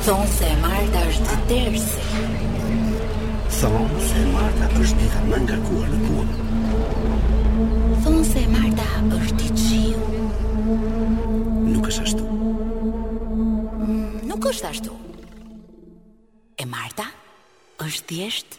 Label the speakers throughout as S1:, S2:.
S1: Thonë se e Marta është tersi.
S2: Thonë se e Marta është dita më e ngarkuar në punë.
S1: Thonë se e Marta është të qiu.
S2: Nuk është ashtu.
S1: Mm, nuk është ashtu. E Marta është thjesht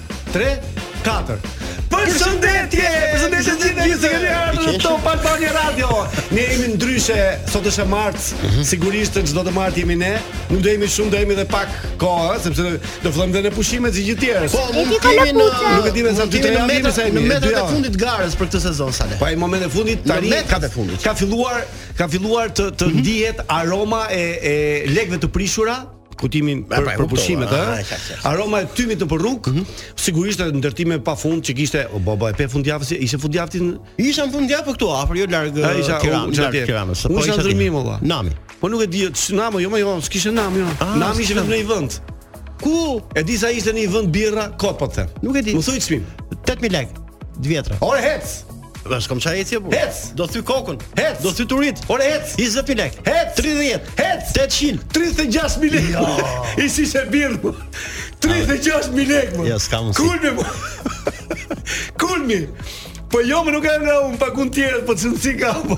S2: 3 4 Përshëndetje! Përshëndetje të gjithë që keni ardhur në Top Albania Radio. Ne jemi ndryshe, sot është e martë,
S3: mhm.
S2: sigurisht çdo të martë jemi ne. Nuk do jemi shumë, do jemi edhe pak kohë, sepse do fillojmë dhe ne pushime si gjithë të tjerët.
S3: Po, mund të kemi në
S2: nuk e di me sa di
S3: jemi në në metrat e fundit të garës për këtë sezon Sala.
S2: Po në momentet e fundit tani
S3: javët e fundit.
S2: Ka filluar, ka filluar të të mhm. ndihet aroma e e lekëve të prishura.
S3: kujtimi
S2: për,
S3: pra,
S2: për pushimet, ëh.
S3: Ah, ah,
S2: Aroma e tymit në rrugë, mm -hmm. sigurisht edhe ndërtime pa fund që kishte, o baba e pe fundjavën, ishte fundjavë në
S3: Isha në fundjavë këtu afër, jo larg Tiranës, larg Tiranës. Po ishte
S2: ndërtim valla.
S3: Nami.
S2: Po nuk e di, Nami, jo më jo, s'kishte Nami. Jo.
S3: Ah,
S2: nami ishte vetëm në një vend.
S3: Ku?
S2: E di sa ishte në një vend birra, kot po të them.
S3: Nuk e di.
S2: Më thuaj çmim.
S3: 8000 lekë. Të vjetra.
S2: Ore ec.
S3: Dhe s'kom qa eci e
S2: bu Ec
S3: Do thy kokën
S2: Ec
S3: Do thy turit Po
S2: ore ec
S3: 20 mijë
S2: lek Ec
S3: 30
S2: Ec
S3: 800
S2: 36 mijë lek Jo I si se birrë mu 36 mijë lek mu
S3: Jo s'kam si
S2: Kulmi mu Kulmi Po jo më nuk e nga unë pakun tjere Po s'e di si ka po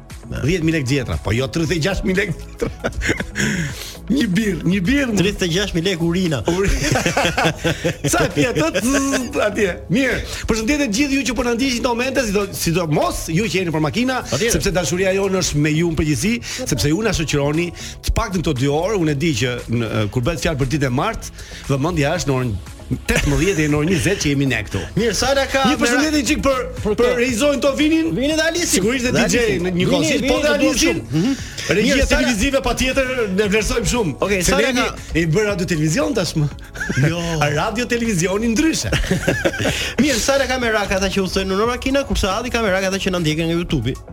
S2: 10
S3: mijë
S2: lekë të vjetra, po jo 36 mijë lekë të vjetra. një birrë, një birrë. 36
S3: mijë lekë urina.
S2: Sa pi atë atje. Mirë. Përshëndetje të gjithë ju që po na ndiqni këto momente, sido sidomos ju që jeni nëpër makina,
S3: Atyre.
S2: sepse dashuria jonë është me ju në përgjithësi, sepse ju na shoqëroni të paktën këto 2 orë, unë e di që në, kur bëhet fjalë për ditën e martë, vëmendja është në orën 18 deri në orën 20 që jemi ne këtu.
S3: Mirë, Sala ka
S2: Një përshëndetje çik për për, për regjisorin tonë Vinin.
S3: Vini dhe Alisin.
S2: Sigurisht dhe DJ në konsolë, po dhe Alisin.
S3: Mhm. Regjia
S2: televizive patjetër ne e vlerësojmë shumë.
S3: Okej, okay,
S2: Sala
S3: ka
S2: u bë radio televizion tashmë.
S3: Jo,
S2: radio televizioni ndryshe.
S3: Mirë, Sala ka merak ata që udhëtojnë në makina, kurse Adi ka merak ata që na ndjekin nga YouTube-i.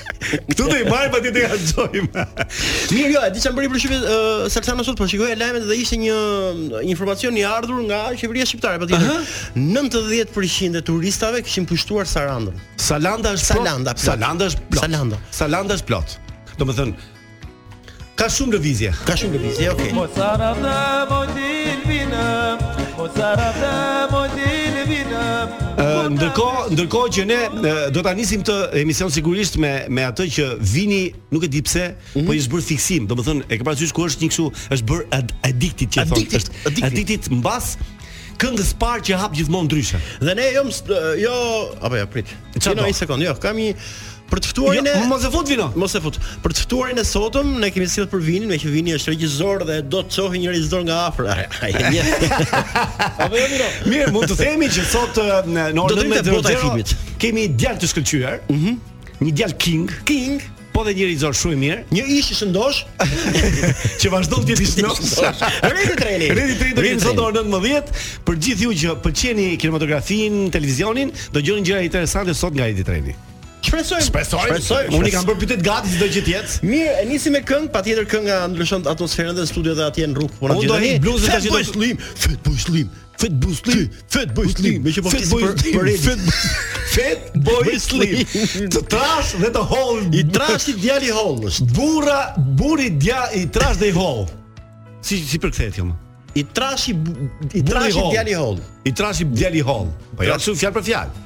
S2: Këtu do i marrim aty të harxojmë.
S3: Mirë, jo, e di ça më bëri përshtypje uh, Salsano sot, po shikoja lajmet dhe ishte një një informacion i ardhur nga qeveria shqiptare, patjetër. 90% e turistave kishin pushtuar Sarandën.
S2: Salanda është plot.
S3: Salanda, plot.
S2: Salanda është plot.
S3: Salanda.
S2: Salanda është plot. Domethënë, Ka shumë lëvizje.
S3: Ka shumë lëvizje, okay.
S2: Mozara dhe modil vina. Mozara dhe modil vina. Ndërkohë, ndërkohë që ne do ta nisim këtë emision sigurisht me me atë që vini, nuk e di pse,
S3: mm -hmm.
S2: po i është bërë fiksim. Domethënë, e ke parasysh kur është një kështu, është bërë addicted që thonë.
S3: Addicted, addicted,
S2: addicted mbas këngës së parë që hap gjithmonë ndryshe.
S3: Dhe ne jo jo apo ja prit.
S2: Çfarë do?
S3: Një sekond, jo, kam një për të ftuarin
S2: jo,
S3: e
S2: mos e fut Vino.
S3: Mos e fut. Për të ftuarin e sotëm ne kemi sjellë për Vinin, meqë Vini është regjisor dhe do të njohë një regjisor nga afër. Ai e njeh. Apo jo Vino.
S2: Mirë, mund të themi që sot në orën
S3: e
S2: fundit të
S3: filmit
S2: kemi djalë të shkëlqyer. Mhm. Një djalë king,
S3: king
S2: Po dhe një regjisor shumë i mirë.
S3: Një ish i shëndoshë
S2: që vazhdon të jetë i shëndoshë.
S3: Redi Treni.
S2: Redi Treni do vijë sot ora 19 për gjithë ju që pëlqeni kinematografinë, televizionin, do dëgjoni gjëra interesante sot nga Redi Treni.
S3: Shpresoj. Shpresoj.
S2: Shpresoj. Unë kam bërë pyetje gati çdo gjë tjetër.
S3: Mirë, e nisim me këngë, patjetër kënga ndryshon atmosferën dhe studios dhe atje në rrugë. Po na gjithë.
S2: Unë do të bluzë tash do
S3: të slim. Fatboy Slim.
S2: Fatboy Slim,
S3: Fatboy Slim, meqë po flet
S2: boy
S3: për
S2: fat Fatboy Slim. Të trashë dhe të hollë,
S3: i trashi djali i hollë.
S2: Burra, burri djali i trashë dhe i hollë. Si si përkthehet kjo më?
S3: I trashi i trashi djali
S2: i hollë. I trashi djali i hollë. Po ja, fjalë për fjalë.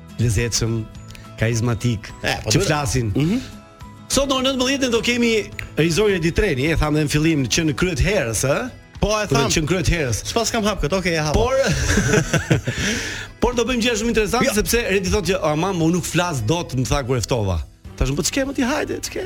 S2: lezetshëm, karizmatik,
S3: e, po
S2: që flasin. Mm -hmm. Sot në 19 do kemi regjisorin Redi Treni, e thamë dhe në fillim që në krye të herës, ë?
S3: Po e thamë.
S2: Që në krye të herës.
S3: Çfarë kam hap këtë? Okej, e hap.
S2: Por Por do bëjmë gjë shumë interesante
S3: jo.
S2: sepse Redi thotë që ama unë nuk flas dot, më tha kur e ftova. Tash më po ç'ke më ti hajde, ç'ke?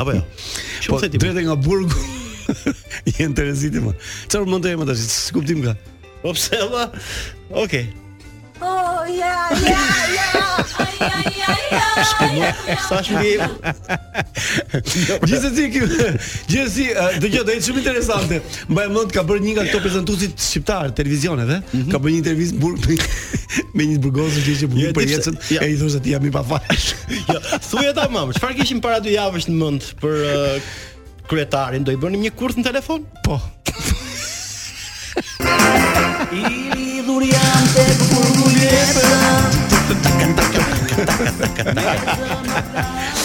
S3: Apo jo.
S2: Po drejt nga burgu. Je interesiti më. Çfarë mund të jem tash? Kuptim ka.
S3: Po pse valla? Okej. Oh ja ja ja. Sa shumë jo.
S2: Gjithsesi ky, gjithsesi dëgjoj, do jetë shumë interesante. Mbaj mend ka bërë një nga këta prezantuesit shqiptarë të televizioneve, mm -hmm. ka bërë një intervistë në burg me një të burgosur që ishte burg për jetën, e i thoshte atij jam i pafajshëm.
S3: Jo, thuaj tamam, çfarë kishim para dy javësh në mend për uh, kryetarin, do i bënim një kurth në telefon?
S2: Po. I lidhur jam te kurguleta.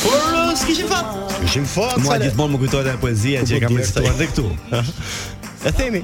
S3: Por uh, s'kishim fat. Kishim fat.
S2: Mua gjithmonë më kujtohet ajo poezia që e kam recituar edhe këtu.
S3: E themi.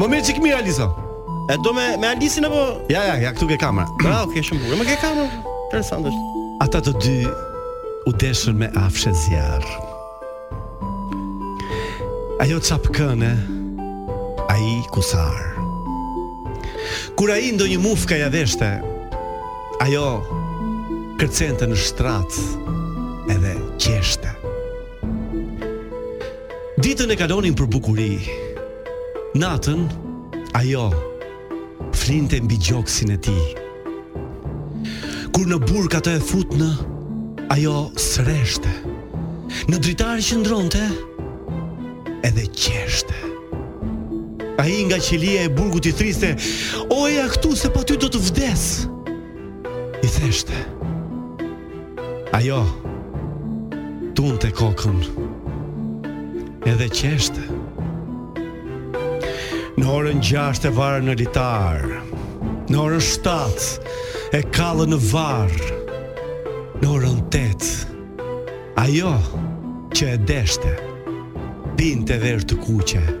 S2: Më merr çik mirë Alisa.
S3: E do me me Alisin apo?
S2: Ja, ja, ja këtu ke kamera.
S3: Ah, okay, shumë bukur. Më ke kamerën. Interesant është.
S2: Ata të dy u deshën me afsh e zjarr. Ajo çapkëne, ai kusar. Kur ai ndonjë mufkë ia veshte, ajo kërcente në shtrat edhe qeshte. Ditën e kalonin për bukuri. Natën ajo flinte mbi gjoksin e tij. Kur në burg atë e futën, ajo sreshte. Në dritare qëndronte edhe qeshte. Ai nga qelia e burgut i thriste, "O eja këtu se pa ty do të vdes." I thoshte, Ajo tundte kokën edhe qeshte. Në orën gjashtë e varën në litar, në orën shtatë e kallën në varr, në orën tetë, ajo që e deshte, pinte verë të kuqe.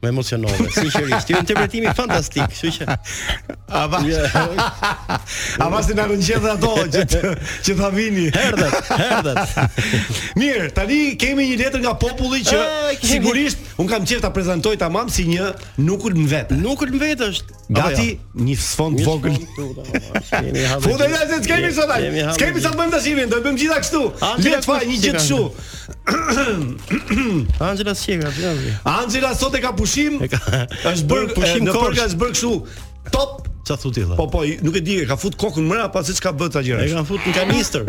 S3: Më emocionove, sinqerisht. Ti interpretimi fantastik, kështu që.
S2: Avash. Avash se na rrëngjethe ato që që ta vini.
S3: Herdhet, herdhet.
S2: Mirë, tani kemi një letër nga populli që sigurisht unë kam qejf ta prezantoj tamam si një kukull vetë.
S3: Kukull vetë është.
S2: Gati jo? një sfond
S3: të vogël.
S2: Futa ja se s'kemi sot. S'kemi sot bëjmë dashimin, do e bëjmë gjitha kështu.
S3: Le
S2: të faj një gjë kështu.
S3: Angela Sjega, ja.
S2: Angela sot e ka pushim. Është bërë
S3: pushim
S2: kohë, është bërë kështu. Top
S3: Ça thu ti?
S2: Po po, nuk e di, ka fut kokën mbrapa se çka bëhet ajo.
S3: E kanë fut në kanistër.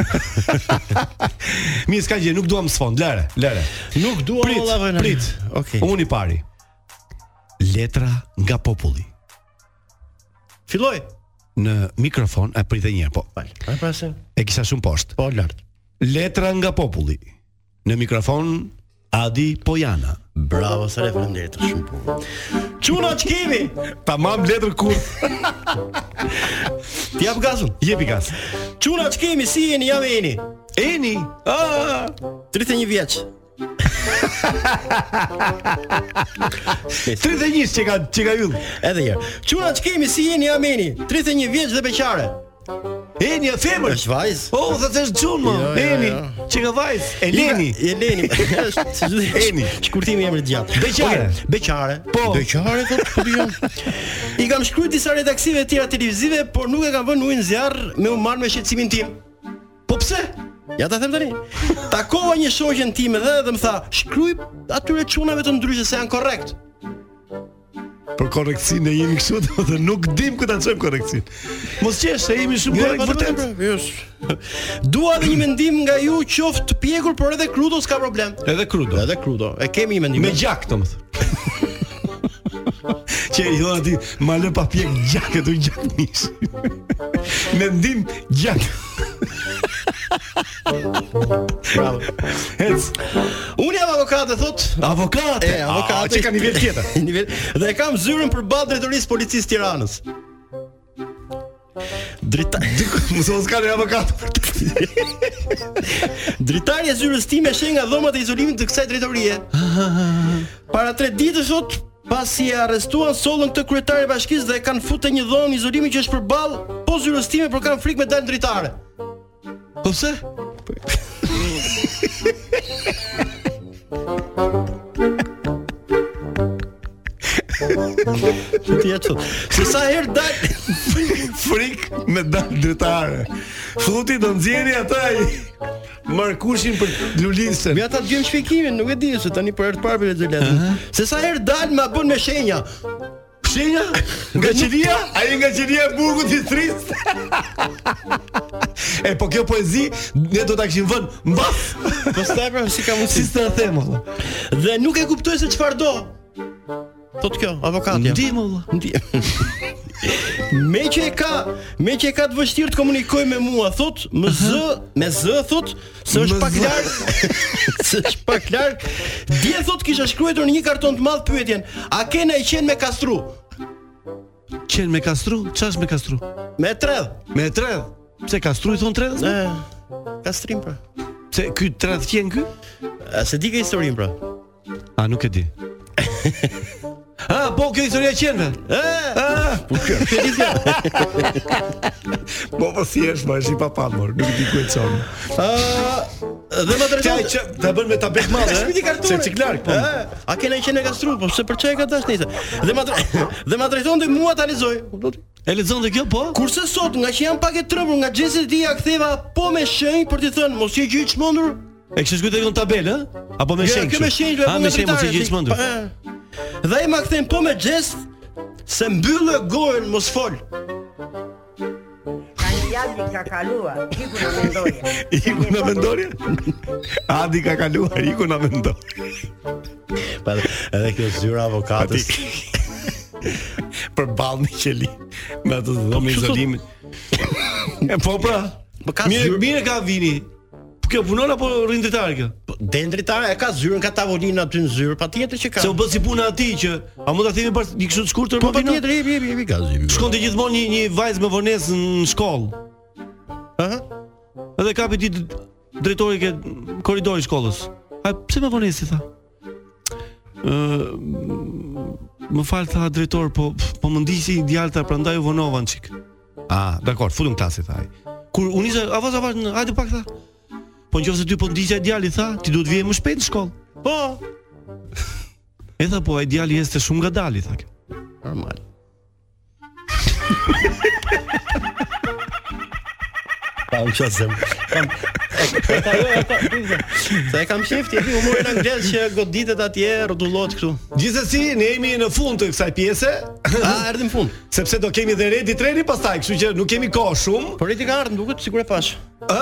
S2: Mirë s'ka gjë, nuk duam sfond, lëre, lëre.
S3: Nuk
S2: duam
S3: valla vënë.
S2: Prit.
S3: Okej. Okay.
S2: Unë i pari. Letra nga populli.
S3: Filloj
S2: në mikrofon, e pritë një, po.
S3: Fal. Ai pra se
S2: e kisha shumë poshtë.
S3: Po lart.
S2: Letra nga populli. Në mikrofon Adi Pojana.
S3: Bravo, sa le faleminderit shumë po. Çuna ç'kemi.
S2: Tamam letër kur.
S3: T'i jap gazun,
S2: jepi gaz.
S3: Çuna ç'kemi si jeni, jam Eni.
S2: Eni. Ah,
S3: 31 vjeç.
S2: Tridhjetë e një që ka, që ka yll
S3: Edhe një Çuna ç'kemi si jeni jam Eni 31 vjeç dhe beqare
S2: Eni e femër.
S3: Është vajzë.
S2: Po, oh, thotë është çun më.
S3: Jo, jo,
S2: Eni.
S3: Jo.
S2: Që ka vajzë? Eleni.
S3: Eleni. Është
S2: Eni.
S3: Shkurtimi i emrit gjatë.
S2: Beqare.
S3: Beqare.
S2: Po.
S3: Beqare po të bëj. I kam shkruar disa redaksive të tjera televizive, por nuk e kanë vënë ujin në zjarr me u marr me shqetësimin tim.
S2: Po pse?
S3: Ja ta them tani. Takova një shoqen time dhe më tha, "Shkruaju atyre çunave te Ndryshe se janë korrekt."
S2: Për korrektësinë jemi këtu, do të nuk dim ku ta çojmë korrektësinë. Mos qesh se jemi shumë jo, korrekt po
S3: vërtet. Jo. Dua edhe një mendim nga ju, qoftë të pjekur, por edhe krudo s'ka problem.
S2: Edhe krudo.
S3: Edhe krudo. E kemi një mendim.
S2: Me gjak, domethënë. Që i thonë aty, ma lë pa pjek gjak, du gjak mish. Me ndi gjak.
S3: Bravo.
S2: Ec.
S3: Unë jam avokate thot.
S2: Avokate.
S3: E, avokate.
S2: Ah, që ka nivel tjetër.
S3: nivel. Dhe e kam zyrën përballë drejtorisë policisë Tiranës. Drita
S2: Më së mësë kane avokat
S3: Dritarja e zyrës time sheh nga dhomat e izolimit të kësaj drejtorie Para tre ditësh thot Pasi e arrestuan sollën këtë kryetarin e bashkisë dhe e kanë fut te një dhomë izolimi që është përballë po zyrës time por kam frikë me dalë n'dritare.
S2: Po pse?
S3: Që ti atë Se sa herë dal
S2: Frik me dal n'dritare Futi do nxjerrë ata i Marë kushin për lulisën
S3: Ja ta dëgjojmë shpjegimin Nuk e di se tani për herë të parë po e lexoj Se sa herë dal ma bën me shenja
S2: Shenja? Nga qelia? Ai nga qelia e burgut i trist? e po kjo poezi, ne do ta kishim vënë,
S3: mba! Pastaj pra, si ka
S2: mundësi?
S3: Si
S2: të them, dhe.
S3: Dhe nuk e kuptoj se çfarë do. Thot kjo, avokatja.
S2: Ndi, më
S3: dhe. Ndi. meqë e ka, meqë e ka të vështirë të komunikojë me mua, thot, me zë, me zë, thot, Se është pak larg. Se është pak larg. Dje thotë kisha shkruar në një karton të madh pyetjen, a ke naj qen me kastru?
S2: Qen me kastru? Çfarë është me kastru?
S3: Me tredh.
S2: Me tredh. Pse kastru i thon tredh?
S3: Ne. Kastrim pra.
S2: Pse ky tredh qen ky?
S3: A s'e di këtë historinë pra?
S2: A nuk e di. Ah, po kjo historia e qenve. Ah,
S3: po kjo.
S2: Po po si është, më është i papamur, nuk di ku e çon.
S3: Ah, dhe më tregon
S2: që ta bën me tabelë t'madhe.
S3: Është
S2: miti
S3: kartoni.
S2: Se ciklar, po.
S3: A ke naj qen me kastru, po pse për ça e ka dash nisë. Dhe më dhe më tregon dhe mua ta lexoj.
S2: E lexon dhe kjo po?
S3: Kurse sot ngaqë jam pak e trembur nga gjestet e tij ia ktheva po me shenjë për t'i thënë mos je gjë i çmendur,
S2: E kështu këtë në tabelë, e? Apo me shenjë kështu?
S3: Kjo me shenjë
S2: kështu, apo me shenjë, mos je gjë i çmendur.
S3: Dhe ai ma kthen po me gjest, se mbylle gojën, mos fol.
S4: Adi ka kaluar, iku në mendorje.
S2: Iku në mendorje? Adi ka kaluar, iku në mendorje.
S3: Pa edhe kjo zyra e
S2: avokates. Përballë një qeli, me ato dhomë
S3: po,
S2: izolimit. E po pra,
S3: po
S2: mirë, mirë ka vini, Po kjo punon apo rri n'dritare kjo?
S3: Po, den dritare, e ka zyrën, ka tavolinë aty në zyrë, patjetër që ka.
S2: Se u bë si puna e atij që a mund ta themi bash një kështu të shkurtër
S3: po,
S2: po
S3: patjetër, jep jep jep gaz.
S2: Shkonte gjithmonë një një vajzë me vonesë në shkollë.
S3: Aha.
S2: Edhe e kapi ky drejtori ke korridori i shkollës. A pse me vonesë tha? më fal thashë drejtor, po po më ndiqte një djalë tha, prandaj u vonova një çik. Ah, dakord, futu në klasë tha ai. Kur u nisa, avash avash, hajde pak tha. Po në qoftë se ty po ndiqte djali tha, ti duhet të vije më shpejt në shkollë.
S3: Po.
S2: E tha po ai djali është shumë ngadalë tha.
S3: Normal. Pa u qëtë zemë Sa e kam shifti e ti humorin anglez që goditet atje rëdullot këtu
S2: Gjithsesi, ne jemi në fund të kësaj pjese
S3: A, erdhëm në fund
S2: Sepse do kemi dhe Redi Treni pastaj, kështu që nuk kemi kohë shumë
S3: Por Redi ka ardhë, nuk e
S2: di sigurt e pashë A?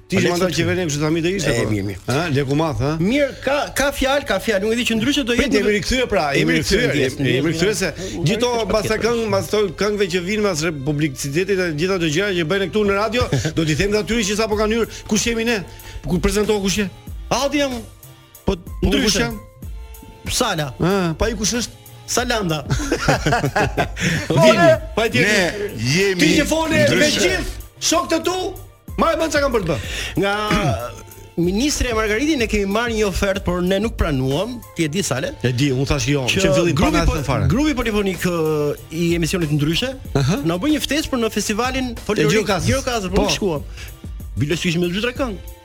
S2: Ti je
S3: anëtar
S2: qeverie kështu tani do ishte. Po.
S3: Mirë, mirë.
S2: Ha, leku i madh, ha.
S3: Mirë, ka ka fjalë, ka fjalë, nuk e di që ndryshe do jetë.
S2: Jemi rikthyer pra, jemi rikthyer, jemi rikthyer se
S3: gjithmonë
S2: mbas
S3: ca
S2: këngë, mbas atyre këngëve që vijnë pas publicitetit dhe gjitha ato gjëra që bëjnë këtu në radio, do t'u themi atyre që sapo kanë hyrë, kush jemi ne? Ku prezantohu kush je?
S3: Adi jam.
S2: Po
S3: ndryshe. Sala.
S2: Ëh, pa i kush është?
S3: Salanda.
S2: Vini, pa i tjetër.
S5: Ne jemi.
S2: Ti që fole me gjithë shokët e tu, ma bëtë çka kanë për të bërë.
S3: Nga ministre Margariti ne kemi marrë një ofertë, por ne nuk pranuam. Ti e di sale?
S2: E di, unë thashë jo, që fillim pa na thënë fare.
S3: Grupi polifonik i emisionit ndryshe, uh -huh. na bënë një ftesë për në festivalin Folklorik Gjirokastër, po shkuam. Bile shkuam me dy tre këngë.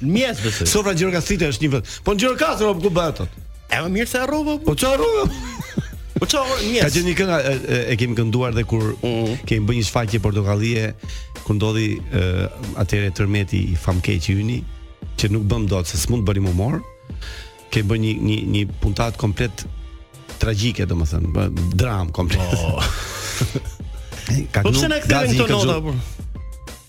S3: Mjes besoj.
S2: Sofra gjirokastrite është një vend. Po në Gjirokastër apo ku bëhet atë?
S3: E më mirë se harrova.
S2: Po çfarë harrova?
S3: Po çfarë
S2: mirë?
S3: Ka
S2: qenë një këngë e, e, e kemi kënduar dhe kur mm. kemi bërë një shfaqje Portokallie kur ndodhi atëherë tërmeti famëkeq i yni që nuk bëmë dot se s'mund të bënim humor. Kemi bërë një një një puntatë komplet tragjike domethënë, dramë komplet. Oh. Ka
S3: po pse na
S2: kthen
S3: këto nota
S2: apo?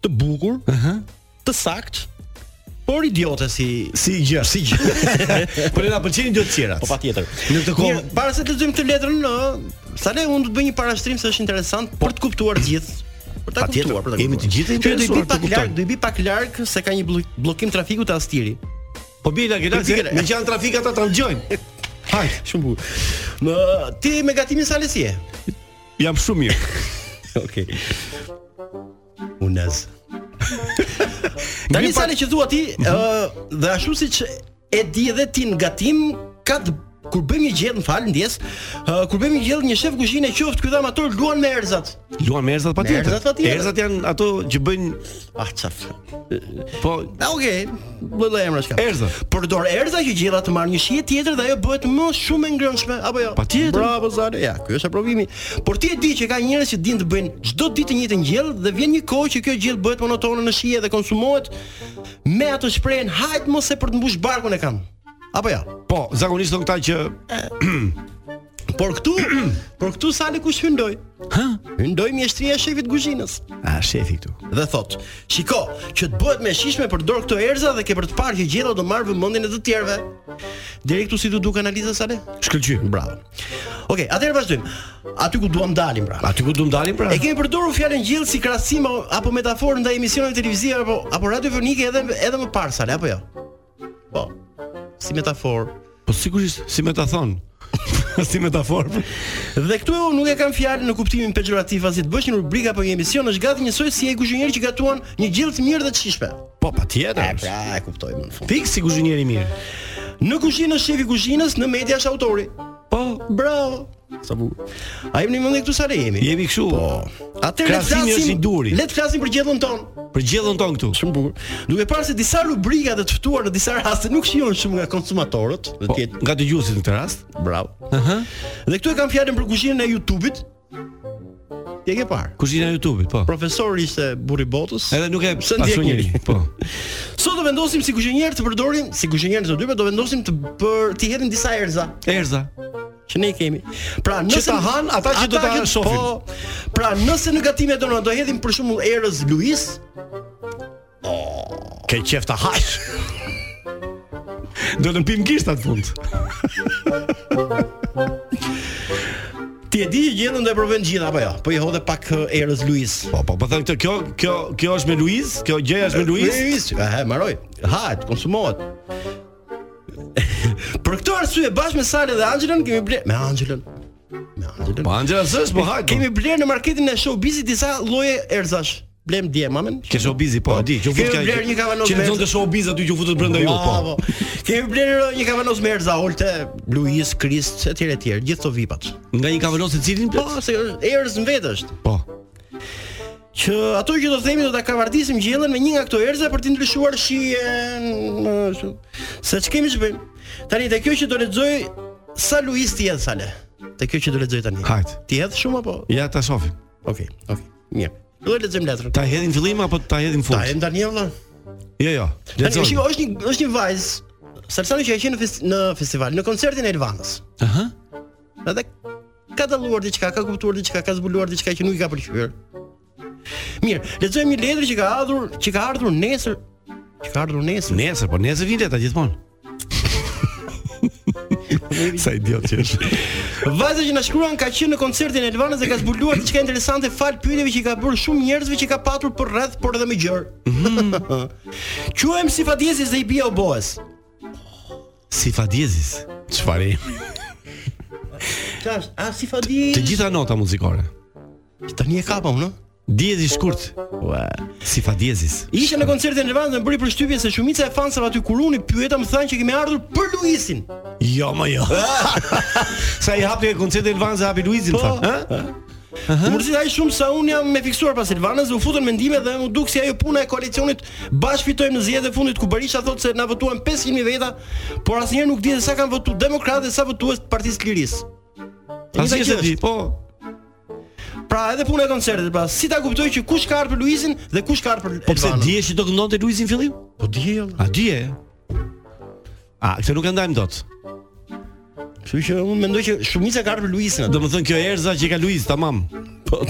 S2: të
S3: bukur, ëh, uh -huh. të saktë, por idiote si
S2: si gjë, si gjë. por na pëlqejnë idiotët tjerat.
S3: Po patjetër.
S2: Në këtë kohë,
S3: para se të lexojmë këtë letër, ne Sale unë do bëj një parashtrim se është interesant po, për të kuptuar gjithë. Për ta kuptuar, për ta kuptuar.
S2: Jemi të gjithë
S3: interesuar. Do i
S2: bie
S3: pak larg, do i bie pak larg se ka një bllokim trafiku te Astiri.
S2: Po
S3: bjeri larg
S2: larg, meqë janë trafik ata ta dëgjojnë. Haj,
S3: shumë bukur. Në ti me gatimin Sale si je?
S2: Jam shumë mirë.
S3: Okej. Unaz. Tani Sale që thua ti, ë mhm. dhe ashtu siç e di edhe ti në gatim ka të kur bëjmë një gjellë, më fal ndjesë, uh, kur bëjmë një gjellë një shef kuzhine qoftë ky dhe amator luan me erëzat.
S2: Luan me erëzat patjetër.
S3: Erëzat,
S2: erëzat janë ato që bëjnë
S3: ah çaf.
S2: Po,
S3: ah, okay. Bëllë emra çka.
S2: Erëza.
S3: Përdor erëza që gjella të marrë një shije tjetër dhe ajo bëhet më shumë e ngrënshme apo jo?
S2: Patjetër.
S3: Bravo Sale. Ja, ky është provimi. Por ti e di që ka njerëz që dinë të bëjnë çdo ditë të njëjtën gjellë dhe vjen një kohë që kjo gjellë bëhet monotone në shije dhe konsumohet me atë shprehjen hajt mo se për të mbush barkun e kam. Apo jo?
S2: Po, zakonisht thonë këta që
S3: Por këtu, por këtu Sale kush hyn lojë?
S2: Hë?
S3: Hyn lojë mjeshtëria e shefit të kuzhinës.
S2: A shefi këtu.
S3: Dhe thotë, "Shiko, që të bëhet më e shijshme përdor këto erëza dhe ke për të parë që gjella do marrë vëmendjen e të tjerëve." Deri këtu si t'u duk analiza Sale?
S2: Shkëlqyer.
S3: Bravo. Okej, okay, atëherë vazhdojmë. Aty ku duam dalim pra.
S2: Aty ku duam dalim pra.
S3: E kemi përdorur fjalën gjellë si krahasim apo metaforë ndaj emisioneve televizive apo apo radiofonike edhe edhe më parë Sale apo jo? Po. Si metaforë.
S2: Po sigurisht, si me ta thënë. si metaforë.
S3: Dhe këtu unë nuk e kam fjalën në kuptimin pejorativ as të bësh një rubrikë apo një emision është gati njësoj si ai kuzhinier që gatuan një gjellë të mirë dhe të shijshme.
S2: Po patjetër.
S3: E pra, e kuptoi më në fund.
S2: Fiks si kuzhinieri i mirë.
S3: Në kuzhinë është shefi i kuzhinës, në media është autori.
S2: Po,
S3: bravo. Sa bu. A jemi një mendje këtu Sale jemi?
S2: Jemi kështu.
S3: Po. Atëherë le të flasim
S2: duri.
S3: Le të flasim për gjellën tonë.
S2: Për gjellën tonë këtu.
S3: Shumë bukur. Duke parë se disa rubrika të ftuar në disa raste nuk shijohen shumë nga konsumatorët, domethënë
S2: po, nga dëgjuesit në këtë rast.
S3: Bravo.
S2: Ëh. Uh -huh.
S3: Dhe këtu e kam fjalën për kuzhinën e YouTube-it. Ti e ke parë?
S2: Kuzhina e YouTube-it, po.
S3: Profesori ishte burri i botës.
S2: Edhe nuk e
S3: di pse
S2: s'e ndjek
S3: njeri.
S2: Po.
S3: Sot do vendosim si kuzhinier të përdorim, si kuzhinier të dy do vendosim të për të hedhim disa erëza.
S2: Erëza.
S3: që ne kemi. Pra,
S2: nëse ta han ata që do ta shohin.
S3: Po, pra, nëse në gatime do na do hedhim për shembull erëz Luis.
S2: Oh, ke qejf ta hash. do të lëpijmë gishtat në fund.
S3: Ti e di që gjellën do e provojnë gjithë apo jo? Ja? Po i hodhe pak erëz Luiz.
S2: Po, po, do thonë këta, kjo, kjo, kjo është me Luiz, kjo gjella është me Luiz.
S3: Luiz, e, mbaroi, hahet, konsumohet. Për këtë arsye bashkë me Sale dhe Anxhelën kemi blerë me Anxhelën. Me Anxhelën.
S2: Po Anxhela s'është, po hajt.
S3: Kemi blerë në marketin e Showbizit disa lloje erëzash. Blemë dje mbrëmë.
S2: Ke showbizi po, e di, që fut
S3: Kemi blerë një kavanoz
S2: Që
S3: me
S2: lexon të showbiz aty që futet brenda ju po.
S3: Bravo. Kemi blerë uh, një kavanoz me erëza Olta, Luis, Kristi, etj etj, gjithë këto vipat.
S2: Nga një kavanoz secilin
S3: Po, se erëz më vete është.
S2: Po.
S3: Që atë që do themi do ta kaurdisim gjellën me një nga këto erëza për të ndryshuar shijen. Se s'kemi të bëjmë? Tani te kjo që do lexoj sa Luis t'i hedh Sale. Te kjo që do lexoj tani.
S2: Hajt.
S3: T'i hedh shumë apo?
S2: Ja ta shohim.
S3: Okej, okay, okej. Okay. Mirë. Do të lexojmë letrën.
S2: Ta hedhim fillim apo ta
S3: hedhim
S2: fund?
S3: Ta hedhim tani vëlla.
S2: Jo, jo. Lexoj.
S3: Është është një është një vajzë. Salsani që ka qenë në, festi në festival, në koncertin e Elvanës.
S2: Aha.
S3: Edhe Ka dalluar diçka, ka kuptuar diçka, ka zbuluar diçka që nuk i ka pëlqyer. Mirë, lexojmë një letër që ka ardhur, që ka ardhur nesër, që ka ardhur nesër.
S2: Nesër, po nesër vjen letra gjithmonë. Sa idiot që është.
S3: Vajza që na shkruan ka qenë në koncertin e Elvanës dhe ka zbuluar diçka interesante falë pyetjeve që i ka bërë shumë njerëzve që ka patur përreth, por edhe më gjërë. Mhm. Quhem Si Fa Diezis dhe i bie oboes.
S2: Si Fa Diezis. Çfarë jemi?
S3: Tash, a Si Fa Diezis?
S2: Të gjitha nota muzikore.
S3: Tani e kapa unë.
S2: Diezi shkurt. Ua, Si Fa Diezis.
S3: Isha në koncertin e Elvanës dhe më bëri përshtypje se shumica e fansave aty kur unë pyeta më thanë që kemi ardhur për Luizin.
S2: Jo, më jo. Se e hapi koncertin e Elvanës, hapi Luizi,
S3: po,
S2: tha.
S3: Më mërziti aq shumë sa unë jam e fiksuar pas Elvanës dhe u futa në mendime dhe m'u duk si ajo puna e koalicionit Bashkë Fitojmë në zgjedhjet e fundit ku Berisha thotë se na votuan 500 mijë veta, por asnjëherë nuk di se sa kanë votuar demokratë dhe sa votues të Partisë së Lirisë.
S2: Asnjë s'e di, po.
S3: Pra edhe puna e koncertit, pra si ta kuptoj që kush ka ardhur për Luizin dhe kush ka ardhur për Elvanën.
S2: Po pse dihej që do këndonte Luizi në fillim?
S3: Po dihej.
S2: A dihej? A, këtë nuk e ndajmë dot.
S3: Kështu që unë mendoj që shumica ka ardhur për Luizin.
S2: Domethënë kjo Erza që ka Luiz, tamam.
S3: Po.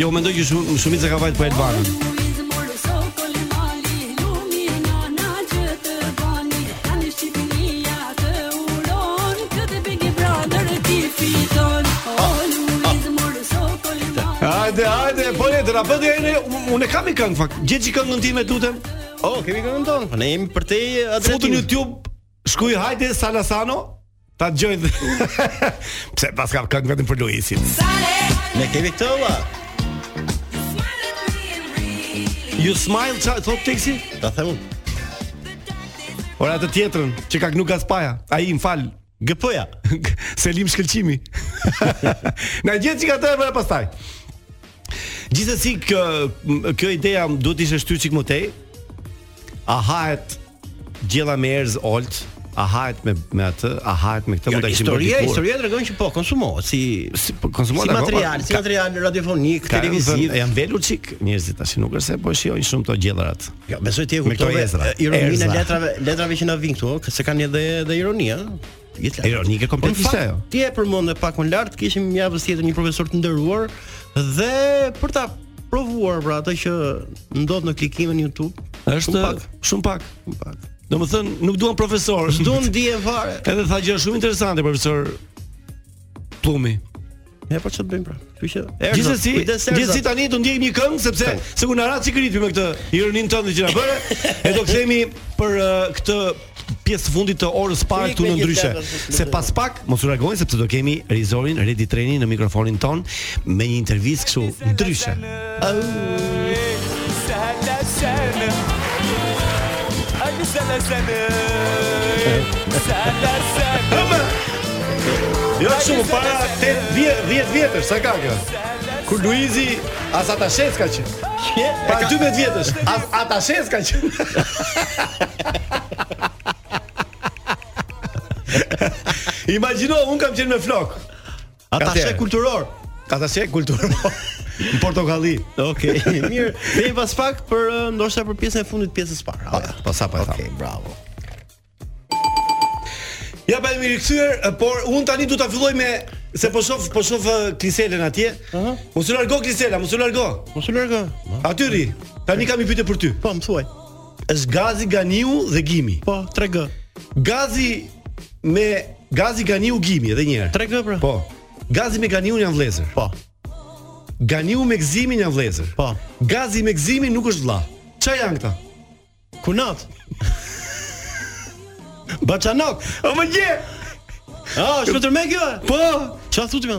S2: Jo, mendoj që shumica ka vajt për Elvanën. Hajde, hajde, po le të rapëtë e unë e kam një këngë, fakt. Gjeje çik këngën time të lutem?
S3: Oh, kemi këngën tonë. Po ne jemi për te
S2: adresim.
S3: Futu
S2: në YouTube, shkruaj hajde Salasano, ta dëgjoj. Pse pas ka këngë vetëm për Luizin.
S3: Ne kemi këtë valla.
S2: You smile, ça thotë teksti?
S3: Ta themu.
S2: Ora të tjetrën, që ka nuk ka spaja. Ai më fal,
S3: GP-ja.
S2: Selim Shkëlqimi. Na gjet çka të bëra pastaj. Gjithsesi kjo kjo ideja duhet të ishte shtyrë çik më tej. A hahet gjella me erz olt? A hahet me me atë? A hahet me këtë mund ta kishim bërë?
S3: Historia, historia tregon që po konsumohet si
S2: si po konsumohet
S3: si material, si material radiofonik, televiziv.
S2: Janë velur çik njerëzit tash, nuk është se po shijojnë shumë këto gjellërat.
S3: Jo, besoj ti e kuptove. Ironinë e letrave, letrave që na vijnë këtu, se kanë edhe edhe ironi, ëh. Gjithë
S2: ironike kompletisht ajo.
S3: Ti e përmende pak më lart, kishim javës tjetër një profesor të nderuar dhe për ta provuar pra atë që ndodh në klikimin në YouTube.
S2: Është
S3: shumë pak,
S2: shumë pak,
S3: shumë pak.
S2: Domethënë nuk duan profesorë,
S3: nuk duan dije fare.
S2: Edhe tha gjë shumë interesante profesor Plumi.
S3: Ne po ç'të bëjmë pra. Kështu që Erzo,
S2: gjithsesi, gjithsesi tani do ndjekim një këngë sepse sikur na ra sikleti me këtë ironinë tënde që na bëre. e do kthehemi për uh, këtë pjesë të fundit të orës së
S3: parë
S2: këtu në ndryshe.
S3: Se
S2: pas pak mos u largoni sepse do kemi regjisorin Redi Trenin në mikrofonin tonë me një intervistë kështu ndryshe. Jo shumë para 8 10 vjetësh, sa ka kjo? Kur Luizi as atashe s' ka qenë. Çe? Pa 12 vjetësh, as atashe s' ka qenë. Imagjino, unë kam qenë me flokë.
S3: Atashe kulturor.
S2: Atashe kulturor. Në Portokalli.
S3: Okej, okay. mirë. Ne pas pak për uh, ndoshta për pjesën e fundit të pjesës së parë.
S2: Po, po sa po e thamë.
S3: Okej, okay, bravo.
S2: Ja pra jemi rikthyer, uh, por unë tani do ta filloj me se po shoh po shoh uh, Kliselën atje. Ëh. Uh -huh. Mos u largo Klisela, mos u largo.
S3: Mos u largo.
S2: Aty rri. Tani kam një pyetje për ty.
S3: Po, më thuaj.
S2: Është Gazi, Ganiu dhe Gimi.
S3: Po, 3G.
S2: Gazi me Gazi Ganiu Gimi edhe një herë.
S3: 3G pra.
S2: Po. Gazi me Ganiun janë vëllezër.
S3: Po.
S2: Ganiu me Gëzimin janë vëllezër.
S3: Po.
S2: Gazi me Gëzimin nuk është vëlla. Ç'a janë këta?
S3: Kunat. Baxhanak.
S2: O më gje.
S3: Ah, është vetëm me kjo?
S2: Po.
S3: Ç'a thotë më?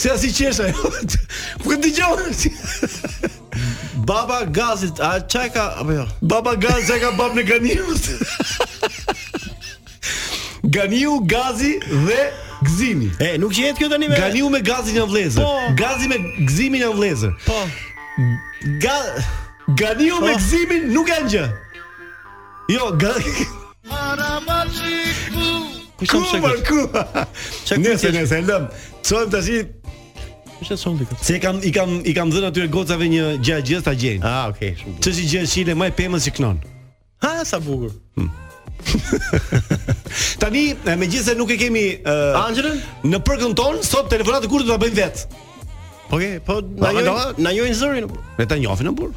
S3: Se
S2: asi qesha jo Ku të
S3: gjo Babai Gazit A ça e ka Apo jo
S2: Babai Gazit ça e ka babën e Ganiut Ganiu Gazi dhe Gzimi
S3: E nuk jetë kjo tani me
S2: Ganiu me Gazin janë vlezër
S3: po.
S2: Gazi me Gzimin janë vlezër
S3: Po Ga
S2: Ganiu
S3: po.
S2: me Gzimin nuk janë gjë Jo, ga...
S3: Ku shumë që
S2: kërë? Ku,
S3: ku?
S2: Nëse, nëse, lëm. Qojmë të
S3: ashtë Kush e solli këtë?
S2: Se kam i kam i kam dhënë atyre gocave një gjëagjëzë ta gjejnë.
S3: Ah, okay, shumë bukur.
S2: Ç'është gjë jeshile majë pemës që knon.
S3: Ha, sa bukur.
S2: Hmm. Tani, megjithëse nuk e kemi uh,
S3: Anxhelën
S2: në ekipin tonë, sot telefonatën kurth do ta bëjmë vetë.
S3: Okej, okay, po na njeh na njeh zërin.
S2: Ne ta njofin në burr.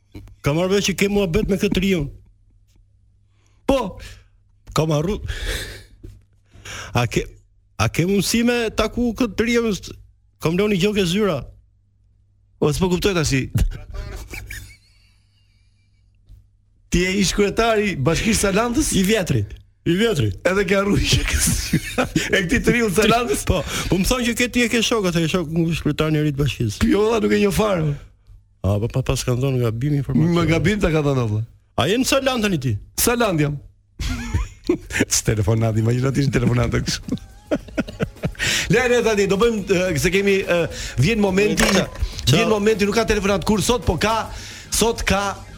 S3: Kam marrë vesh që ke muhabet me këtë trion.
S2: Po,
S3: kam marrë. A ke, a ke mundësi me taku këtë të riun? Kam loni gjok e zyra.
S2: O, po, s'po kuptoj të si. Ti je ish kryetari i bashkisë Sarandës?
S3: I vjetri. I vjetri.
S2: Edhe ke harru që kësë. e këti të riu të Sarandës?
S3: Po, po më thonë që këti e ke shokë, atë e ke shokë, më shkryetari një rritë bashkisë.
S2: Po vlla nuk e njoh fare.
S3: A po, po, pa s' kanë dhënë gabim informacion.
S2: Më gabim ta ka dhënë vëlla.
S3: A je në silent tani ti?
S2: Silent jam? Telefonat, imagjino ti telefonat kështu. Lëre ne tani do bëjmë se kemi vjen momenti, vjen momenti nuk ka telefonat kur sot, po ka sot ka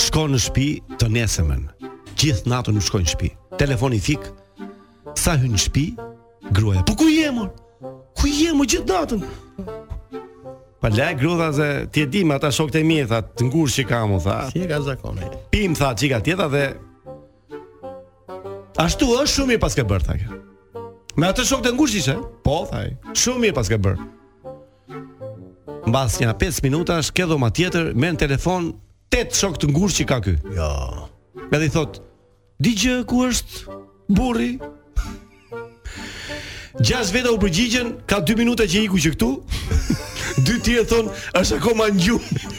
S2: Shko në shpi të nesërmen Gjithë natën nuk shkon në shpi Telefoni fik Sa hyn në shpi Gruaja Po ku je mor Ku je mor gjithë natën Pa le grua tha se ti e di me ata shokët e mi tha të ngushtë që kam unë tha.
S3: Si e ka zakoni.
S2: Pim tha një çikë tjetra dhe Ashtu është shumë mirë paske bërë tha. Me ata shokët e ngushtë ishe? Po tha. Shumë mirë paske bërë. Mbas nja 5 minutash ke dhoma tjetër merr në telefon tetë shokë të ngushtë që ka ky.
S3: Jo.
S2: Edhe i thotë, di gjë ku është burri? Gjashtë veta u përgjigjen, ka 2 minuta që iku që këtu. Dy të tjerë thonë, është akoma në gjumë.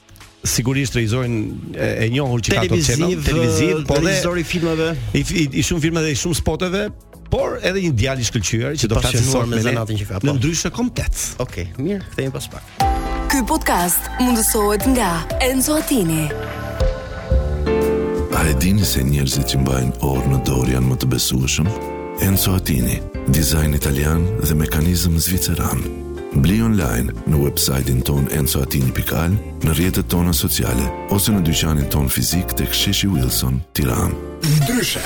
S2: sigurisht regjizorin e, e njohur që ka Top Channel,
S3: televiziv,
S2: po dhe
S3: i filmave,
S2: i, i, i shumë filmave dhe i shumë spoteve, por edhe një djalë i shkëlqyer që do të
S3: flasë
S2: sot
S3: me zanatin që ka. Po.
S2: Në Ndryshe komplet.
S3: Okej, okay, mirë, kthehemi pas pak.
S6: Ky podcast mundësohet nga Enzo Attini.
S7: A e dini se njerëzit që mbajnë orë në dorë janë më të besueshëm? Enzo Attini, dizajn italian dhe mekanizëm zviceran Bli online në website-in tonë enzoattini pikë al, në rrjetet tona sociale ose në dyqanin tonë fizik tek Sheshi Wilson, Tiranë.
S8: Ndryshe.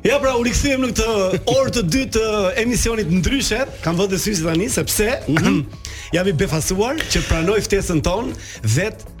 S2: Ja pra, u rikthyem në këtë orë të dytë të emisionit Ndryshe. Kam vënë syze tani sepse jam i befasuar që pranoi ftesën tonë vetë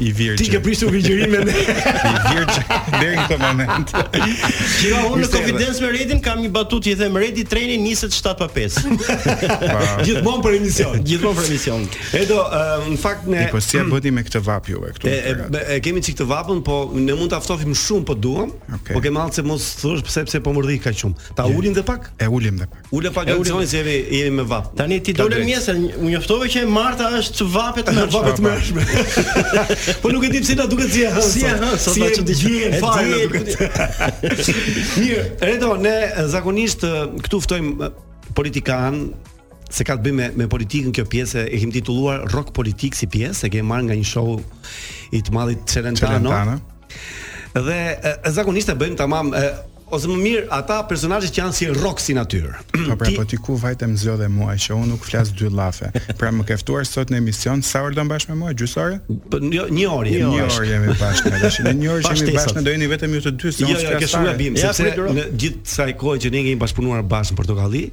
S9: i virgjë.
S2: Ti ke prishur virgjërinë me ne.
S9: I virgjë deri në këtë moment.
S3: Që unë në konfidencë me Redin kam një batutë i them Redi treni niset 7 pa 5.
S2: Gjithmonë për emision,
S3: gjithmonë për emision.
S2: Redo, në fakt ne
S9: Po si e bëni me këtë vapë juve këtu?
S2: E kemi çik të vapën, po ne mund ta ftohim shumë po duam. Po kemi hall se mos thuash pse pse po mërdhi kaq shumë. Ta ulim dhe pak?
S9: E ulim dhe pak.
S2: Ule pak, ule se jemi jemi me vapë.
S3: Tani ti dole
S2: më
S3: se u njoftove që e marta është çu vapet më
S2: vapet më shumë. Po nuk e di pse na duket si e hënë.
S3: Si e hënë, sot na
S2: çudit. Mirë, Redo, ne zakonisht këtu ftojmë politikanë se ka të bëjë me me politikën kjo pjesë e kemi titulluar rock politik si pjesë e kemi marrë nga një show i të madhit Celentano.
S9: Celentano.
S2: Dhe e, e zakonisht e bëjmë tamam e, Ose më mirë ata personazhet që janë si rrok si natyrë.
S9: Po pra po ti ku vajte më zgjodhe mua që unë nuk flas dy llafe. Pra më ke ftuar sot në emision, sa orë do mbash me mua, gjysë ore?
S2: Po jo, një orë jemi bashkë.
S9: Një orë jemi bashkë ne tash. Në një orë që jemi bashkë ne do jeni vetëm ju të dy, se
S2: jo,
S9: unë
S2: jo,
S9: s'ka.
S2: Jo, jo, ke shumë gabim, sepse gjatë gjithë kësaj kohe që ne kemi bashkëpunuar bashkë në Portokalli,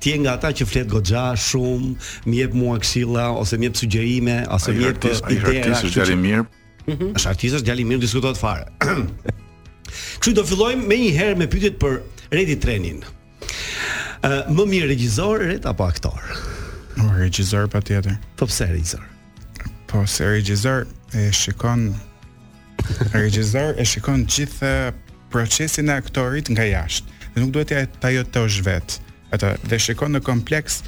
S2: ti je nga ata që flet goxha shumë, më jep mua këshilla ose më jep sugjerime, ose më jep ide.
S5: Ai artist është i mirë, Mm -hmm.
S2: Është artist, është djalë i mirë, s'diskutohet fare. Kështu do fillojmë menjëherë me pyetjet për Redi Trenin. Ë uh, më mirë regjisor Red apo aktor?
S9: Më oh, regjisor patjetër.
S2: Po pse regjisor?
S9: Po se regjisor e shikon regjisor e shikon gjithë procesin e aktorit nga jashtë. Dhe nuk duhet ta jetosh vetë. Ata dhe shikon në kompleks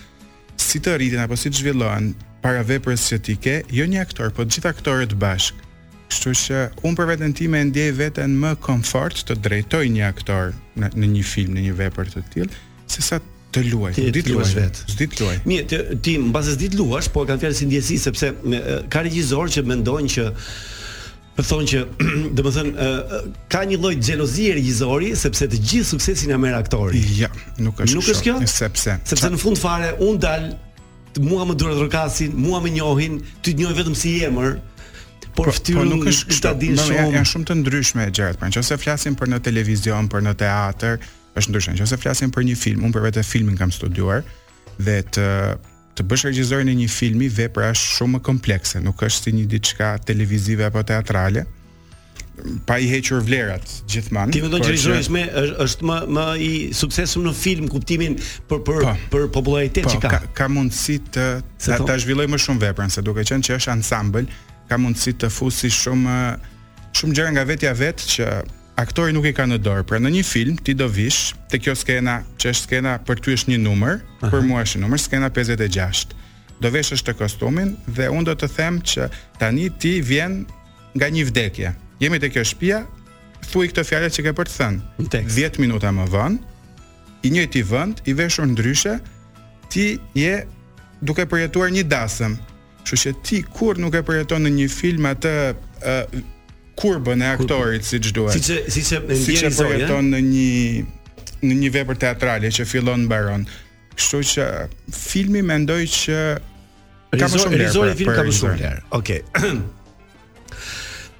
S9: Si të rriten apo si të zhvillohen para veprës që ti ke, jo një aktor, po të gjithë aktorët bashkë. Kështu që unë për veten time e ndjej veten më komfort të drejtoj një aktor në, në një film, në një vepër të tillë, sesa të luaj, s'di
S2: të
S9: luaj
S2: vetë.
S9: S'di të luaj.
S2: Mirë, ti, ti mbase s'di të luash, po e kam fjalën si ndjesi sepse me, ka regjizor që mendojnë që thonë që, domethënë, ë ka një lloj xhelozie regjizori sepse të gjithë suksesin ja merr aktori.
S9: Jo, nuk është.
S2: Nuk është kjo?
S9: Sepse
S2: sepse në fund fare un dal mua më duartrokasin, mua më njohin, ty të njohin vetëm si emër. Por, por fytyrën
S9: po nuk është kështu.
S2: Ta din shumë.
S9: Janë janë shumë të ndryshme gjërat. Pra, nëse flasim për në televizion, për në teatr, është ndryshe. Nëse flasim për një film, unë për vete filmin kam studiuar, dhe të të bësh regjizorin e një filmi vepra është shumë më komplekse, nuk është si një diçka televizive apo teatrale pa i hequr vlerat gjithmonë.
S2: Ti mendon që regjizori më është më më i suksesshëm në film kuptimin për për pa,
S9: po.
S2: për popullaritet
S9: po,
S2: që ka.
S9: ka. Ka mundësi të ta, ta zhvilloj më shumë veprën se duke qenë që është ansambël, ka mundësi të fusi shumë shumë gjëra nga vetja vet që Aktori nuk i ka në dorë. Pra në një film ti do vish te kjo skena, që është skena për ty është një numër, Aha. për mua është një numër, skena 56. Do veshësh këtë kostumin dhe unë do të them që tani ti vjen nga një vdekje. Jemi te kjo shtëpia, thuaj këtë fjalë që ke për të thënë. 10 minuta më vonë, i njëjti vend, i veshur ndryshe, ti je duke përjetuar një dasëm. Kështu që ti kurrë nuk e përjeton në një film atë kurbën e aktorit siç duhet.
S2: Siç e siç e ndjen
S9: siç e përjeton në një në një vepër teatrale që fillon mbaron. Kështu që filmi mendoj që ka më shumë
S2: lëre. film ka më shumë lëre. Okej.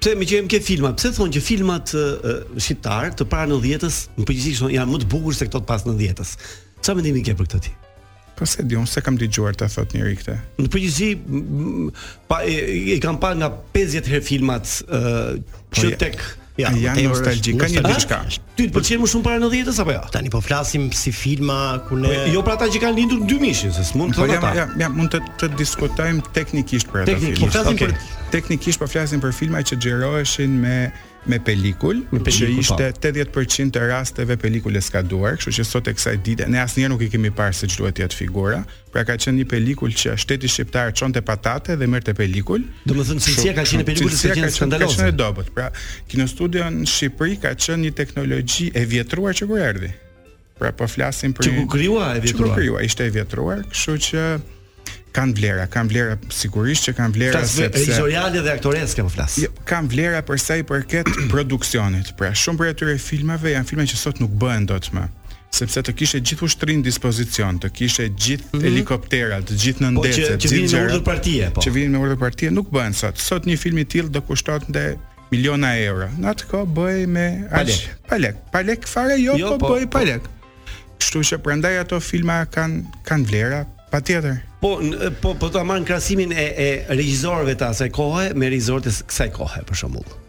S2: Pse meqë jemi te filmat? Pse thonë që filmat shqiptar të para 90-s, në përgjithësi thonë janë më të bukur se këto të pas 90-s. Çfarë mendimi ke për këtë ti?
S9: Po s'e di, unë s'e kam dëgjuar të thotë njëri këtë.
S2: Në përgjithësi pa i, i kam pa nga 50 herë filmat ë po
S9: që
S2: tek
S9: Jo,
S3: jo
S9: janë
S3: nostalgjikë,
S9: ka një diçka.
S2: Ty të pëlqen më shumë para 90-s apo jo? Jo?
S3: Tani po flasim si filma ku ne po,
S2: Jo për ata që kanë lindur në 2000-shin, se s'mund të
S9: po,
S2: thonë ata.
S9: Jo, jo, mund të të diskutojmë teknikisht për ato filma.
S3: Teknikisht,
S2: okay.
S9: teknikisht po flasim për filma që xhiroheshin me me pelikul,
S2: me pelikul
S9: që
S2: po.
S9: ishte 80% të rasteve pelikul e skaduar, kështu që sot e kësaj dite ne asnjëherë nuk i kemi parë se ç'duhet të jetë figura. Pra ka qenë një pelikul që shteti shqiptar çonte patate dhe merrte pelikul.
S2: Domethënë cilësia ka qenë pelikul
S9: të
S2: qenë skandaloze.
S9: Ka qenë e dobët. Pra, Kinostudio në Shqipëri ka qenë një teknologji e vjetruar që kur erdhi. Pra po flasim për
S2: që kur u krijua e vjetruar.
S9: Që kur
S2: u
S9: krijua, ishte e vjetruar, kështu që kanë vlera, kanë vlera sigurisht që kanë vlera
S2: Flas,
S9: sepse
S2: regjisoriale dhe aktoreske po flas.
S9: Jo, kanë vlera për sa i përket produksionit. Pra shumë prej atyre filmave janë filma që sot nuk bëhen dot më sepse të kishe gjithë ushtrinë në dispozicion, të kishe gjithë mm -hmm. helikopterat, të gjithë
S2: nëndetëset, po, që, që vijnë me urdhër partie, po.
S9: Që vijnë me urdhër partie nuk bëhen sot. Sot një film i tillë do kushtonte miliona euro. Në atë kohë bëhej me aq pa lek. Pa lek fare jo,
S2: jo
S9: po,
S2: po
S9: bëhej
S2: po.
S9: pa lek. Kështu që prandaj ato filma kanë kanë vlera, patjetër.
S2: Po po po ta marrin krahasimin e e regjisorëve të asaj kohe me regjisorët e kësaj kohe për shembull.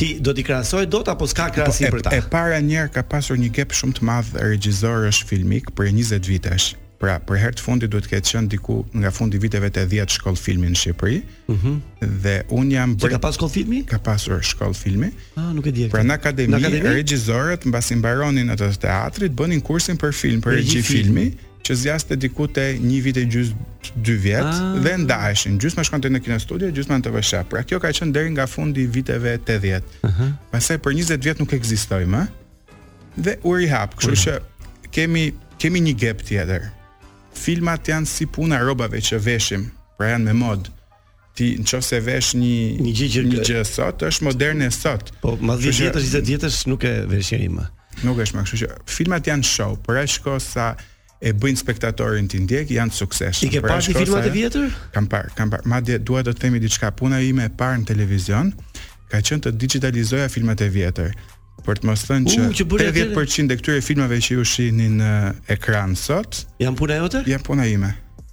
S2: Ti do t'i krahasoje dot apo s'ka
S9: po, krahasim
S2: për ta?
S9: E para një herë ka pasur një gap shumë të madh regjisorësh filmikë prej 20 vitesh. Pra, për herë të fundit duhet të ketë qenë diku nga fundi i viteve 80 shkollë filmi në Shqipëri.
S2: Ëh.
S9: Mm dhe un jam
S2: bërë. Ka pas shkollë filmi?
S9: Ka pasur shkollë filmi.
S2: Ah, nuk e di.
S9: Pra në akademi,
S2: akademi?
S9: regjisorët mbasi mbaronin atë të teatrit, bënin kursin për film, për
S2: regji filmi,
S9: që zgjaste diku te një vit e gjysmë dy vjet
S2: ah.
S9: dhe ndaheshin. Gjysma shkonte në Kinostudio, gjysma në TVSH. Pra kjo ka qenë deri nga fundi i viteve 80.
S2: Ëh. Uh -huh.
S9: Pastaj për 20 vjet nuk ekzistoi më. Dhe u rihap, kështu që kemi kemi një gap tjetër. Filmat janë si puna e rrobave që veshim, pra janë me modë. Ti në qoftë se vesh një
S2: një gjë që
S9: një gjë sot është moderne sot.
S2: Po, mbas 10 vjetësh, 20 vjetësh nuk e vesh njëri më.
S9: Nuk është më, kështu që filmat janë show, pra ai show sa e bëjnë spektatorin t'i ndjekë janë të suksesshëm.
S2: I ke
S9: pra,
S2: parë ti filmat e vjetër?
S9: Kam parë, kam parë. Madje dua të them diçka, puna ime e parë në televizion ka qenë të dixhitalizoja filmat e vjetër për të mos thënë që,
S2: që
S9: 80% e këtyre filmave që ju shihni në ekran sot
S2: janë puna jote?
S9: Janë puna ime.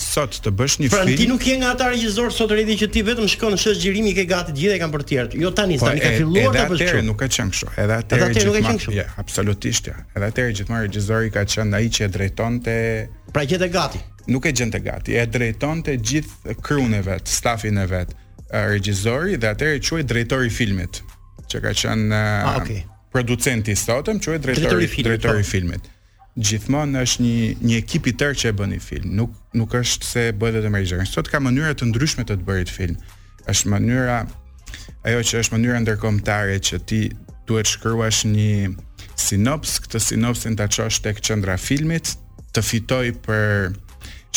S2: sot të
S3: bësh një pra,
S9: film.
S3: Pra ti nuk je nga ata regjisorë sot Redi që ti vetëm shkon në shesh xhirimi ke gati gjithë e kanë për të tjerë. Jo tani,
S9: po,
S3: tani ka filluar ta bësh. Edhe
S9: nuk ka qenë kështu. Edhe atëherë
S3: edhe nuk ka qenë kështu.
S9: Jo, absolutisht jo. Edhe atëherë gjithmonë regjisori ka qenë ai që e drejtonte.
S3: Pra gjente gati.
S9: Nuk e gjente gati, e drejtonte gjithë kru-në e vet, stafin e vet, regjisori dhe atëherë quhej drejtori i filmit, që ka qenë
S3: ah, okay.
S9: producenti i sotëm, quhej
S3: drejtori
S9: drejtori
S3: i po.
S9: filmit. Gjithmonë është një një ekip i tërë që e bën një film. Nuk nuk është se bëhet vetëm regjisor. Sot ka mënyra të ndryshme të të bërit film. Është mënyra ajo që është mënyra ndërkombëtare që ti duhet shkruash një sinops, këtë sinopsin ta çosh tek qendra e filmit, të fitojë për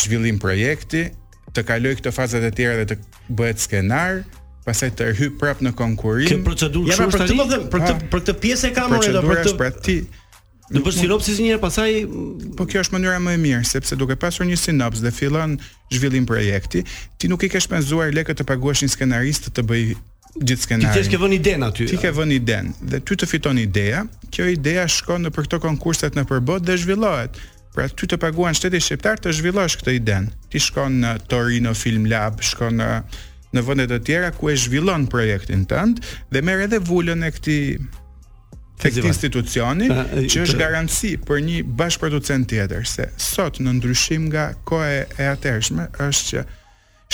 S9: zhvillim projekti, të kalojë këto fazat e tjera dhe të bëhet skenar, pastaj të hyjë prapë në konkurrim.
S2: Kjo procedurë
S3: ja, pra, për këtë po them, për këtë për këtë pjesë e kam unë për këtë.
S9: Pra ti
S2: Do bësh sinopsis një herë, pastaj
S9: po kjo është mënyra më e mirë, sepse duke pasur një sinops dhe fillon zhvillim projekti, ti nuk i ke shpenzuar lekët të paguash një skenarist të bëjë gjithë skenarin.
S2: Ti ke vënë idenë aty.
S9: Ti ke vënë idenë dhe ty të fiton ideja, kjo ideja shkon nëpër këto konkurset nëpër botë dhe zhvillohet. Pra ty të paguan shteti shqiptar të zhvillosh këtë idenë. Ti shkon në Torino Film Lab, shkon në në vende të tjera ku e zhvillon projektin tënd dhe merr edhe vulën e këtij të këtij institucioni që është garanci për një bashkëproducent tjetër se sot në ndryshim nga koha e atëhershme është që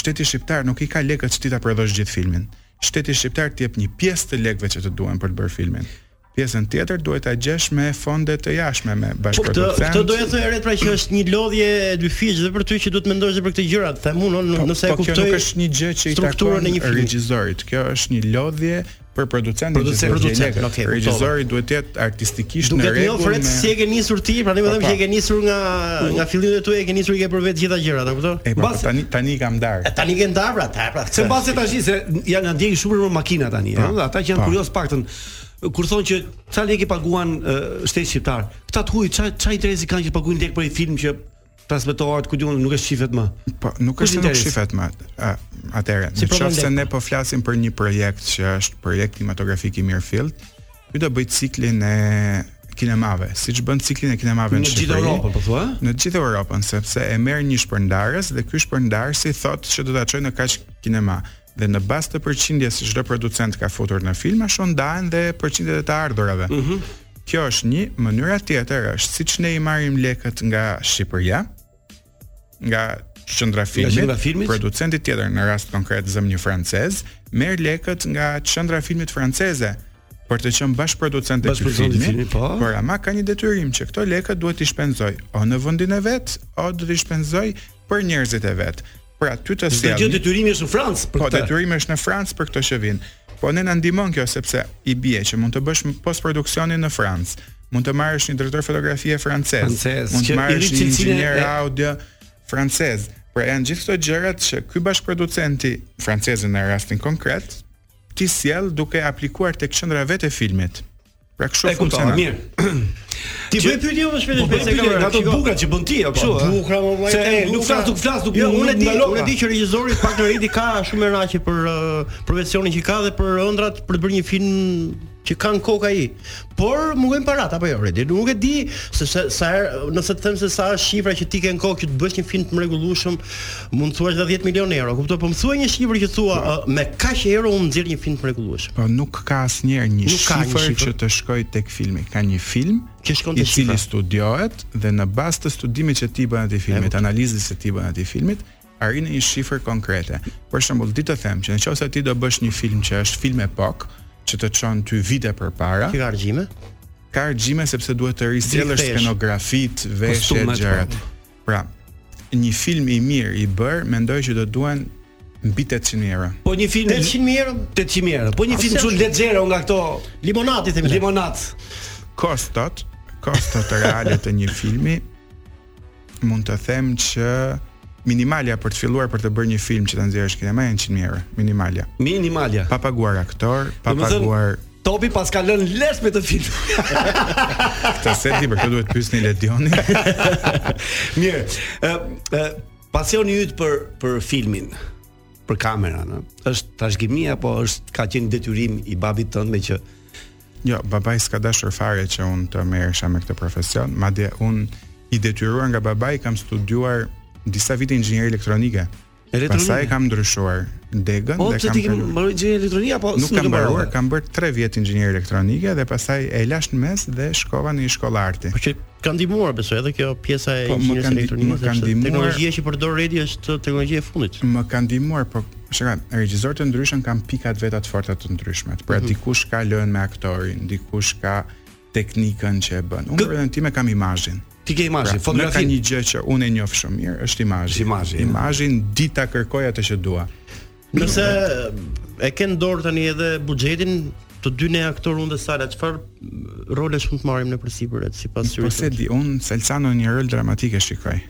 S9: shteti shqiptar nuk i ka lekët që ti ta prodhosh gjithë filmin. Shteti shqiptar të jep një pjesë të lekëve që të duhen për të bërë filmin. Pjesën tjetër duhet ta gjesh me fonde të jashtme me
S3: po,
S9: bashkëproducent.
S3: Po këtë doja të thoja edhe pra që është një lodhje e dyfishtë dhe për ty që duhet të mendosh edhe për këto gjëra, them unë, po, nëse e kuptoj.
S9: Po kjo nuk është një gjë që i takon regjisorit. Kjo është një lodhje për producentin që është
S3: i
S9: lekë.
S3: Okay,
S9: Regjisori duhet të jetë artistikisht në
S3: rregull. Duhet
S9: të
S3: njohë fret si e ke nisur ti, prandaj po them që e ke nisur nga nga fillimi tuaj, e ke nisur i ke bërë vetë gjitha gjërat, apo kupton?
S9: Po tani tani kam
S3: ndarë. Tani ke ndarë pra, ta pra.
S2: Se mbase tash se na ndjekin shumë në makina tani,
S9: pra.
S2: ëh, ata që janë
S9: pra.
S2: kurioz paktën kur thonë që ça lekë paguan shteti shqiptar. Këta të huaj ça ça interesi kanë që paguajnë lekë për një film që transmetohet, ku di unë, nuk e shifet më.
S9: Po, nuk është se nuk shifet më. Atëherë, në qoftë se ne po flasim për një projekt që është projekt kinematografik i mirëfilltë, ky do bëjë ciklin e kinemave, siç bën ciklin e kinemave në,
S2: në
S9: Shqipëri.
S2: Në gjithë Europën, po thua?
S9: Në gjithë Europën, sepse e merr një shpërndarës dhe ky shpërndarësi thotë që do ta çojë në kaq kinema dhe në bazë të përqindjes që çdo producent ka futur në film, ashtu ndahen dhe përqindjet e të ardhurave. Mm -hmm. Kjo është një, mënyra tjetër është siç ne i marrim lekët nga Shqipëria, nga qendra e filmit,
S2: nga filmi,
S9: producenti tjetër në rast konkret zëmë një francez, merr lekët nga qendra e filmit franceze për të qenë bashkëproducent
S2: te
S9: filmi.
S2: Filmi, po.
S9: Por ama ka një detyrim që këto lekët duhet t'i shpenzojë o në vendin e vet, o do t'i shpenzojë për njerëzit e vet. Pra, ty të sjell...
S2: Çdo gjë detyrimi është në Francë për
S9: po,
S2: këtë.
S9: Po detyrimi është në Francë për këto që vijnë. Po ne na ndihmon kjo sepse i bie që mund të bësh postproduksionin në Francë, mund të marrësh një drejtor fotografie francez,
S2: francez
S9: mund të marrësh një inxhinier
S2: e...
S9: audio francez. Pra janë gjithë këto gjërat që ky bashkëproducenti francez në rastin konkret, ti sjell duke aplikuar tek qendra e vetë, e filmit. Pra kështu funksionon.
S2: E mirë.
S3: Ti bëj pyetje më shpejt
S2: po, se ka ato bukrat që bën ti apo kështu.
S3: Po, bukra më vllai.
S2: Se nuk flas, nuk flas, nuk
S3: jo, unë e di, unë e di që regjizori Panariti ka shumë meraqe për uh, profesionin që ka dhe për ëndrrat për të bërë një film që ka në kokë ai. Por mungojnë parat apo jo, Redi? Nuk e di se sa sa herë, nëse të them se sa është shifra që ti ke në kokë që të bësh një film të mrekullueshëm, mund të thuash 10 milion euro. Kuptoj, po më thuaj një shifër që thua uh, me kaq euro unë nxjerr një film të mrekullueshëm.
S9: Po nuk ka asnjëherë një shifër që të shkojë tek filmi. Ka një film
S3: që shkon te shifra.
S9: I cili studiohet dhe në bazë të studimit që ti i bën atij filmit, analizës që ti i bën atij filmit, arrin në një shifër konkrete. Për shembull, di të them që në qoftë se ti do bësh një film që është film epoke, që të çon ty vite përpara,
S3: Ti ka harxhime?
S9: ka harxhime sepse duhet të risjellësh
S3: Gjithçka.
S9: skenografitë, veshjet,
S2: Kostumet,
S9: gjërat.
S2: po.
S9: Pra, një film i mirë i bërë, mendoj që do të duhen mbi 800 euro.
S2: Po një film
S3: 800 mijë euro
S2: 800 mijë euro. Po një film kështu lexhero nga këto
S3: limonatë i themi. ne.
S2: limonatë.
S9: Kostot, kostot reale të një filmi mund të them që minimalja për të filluar për të bërë një film që ta nxjerrësh në kinema janë 100 mijë euro, minimalja.
S2: Minimalja.
S9: Pa paguar aktorë, pa paguar
S2: Topi paska lënë lesh me të film.
S9: Këtë s'e di, për këtë duhet pysni Ledionin.
S2: Mirë. Ë ë pasioni yt për për filmin, për kamerën, ë. Është trashëgimi apo është ka qenë detyrim i babait tënd me që
S9: Jo, babai s'ka dashur fare që unë të merresha me këtë profesion, madje unë i detyruar nga babai kam studiuar disa vite inxhinieri elektronike.
S2: Elektronike.
S9: Pastaj kam ndryshuar degën
S2: po,
S9: dhe kam.
S2: Po ti ke mbaruar inxhinieri elektronik apo
S9: nuk
S2: e kam
S9: mbaruar? Kam bërë 3 vjet inxhinieri elektronike dhe pastaj e lashë në mes dhe shkova në një shkollë arti.
S3: Po që të ka ndihmuar besoj edhe kjo pjesa e
S9: po,
S3: inxhinierisë elektronikës.
S9: Po më ka ndihmuar.
S3: Teknologjia që përdor Redi është teknologji e fundit.
S9: Më ka ndihmuar, po Shiko, regjizorë të ndryshëm kanë pikat e veta të forta të ndryshme. Pra
S3: mm -hmm.
S9: dikush ka lojën me aktorin, dikush ka teknikën që e bën. Unë veten time kam imazhin.
S2: Ti ke imazhin,
S9: pra,
S2: fotografinë.
S9: Ka një gjë që unë e njoh shumë mirë, është imazhi.
S2: Imazhi. Imazhi
S9: di ta kërkoj atë që dua.
S3: Nëse e ke në dorë tani edhe buxhetin të dy ne aktorë unë dhe Sala, çfarë role shumë të marrim ne përsipër sipas
S9: syrës?
S3: Po
S9: s'e di, unë Salsanon në një rol dramatik e shikoj.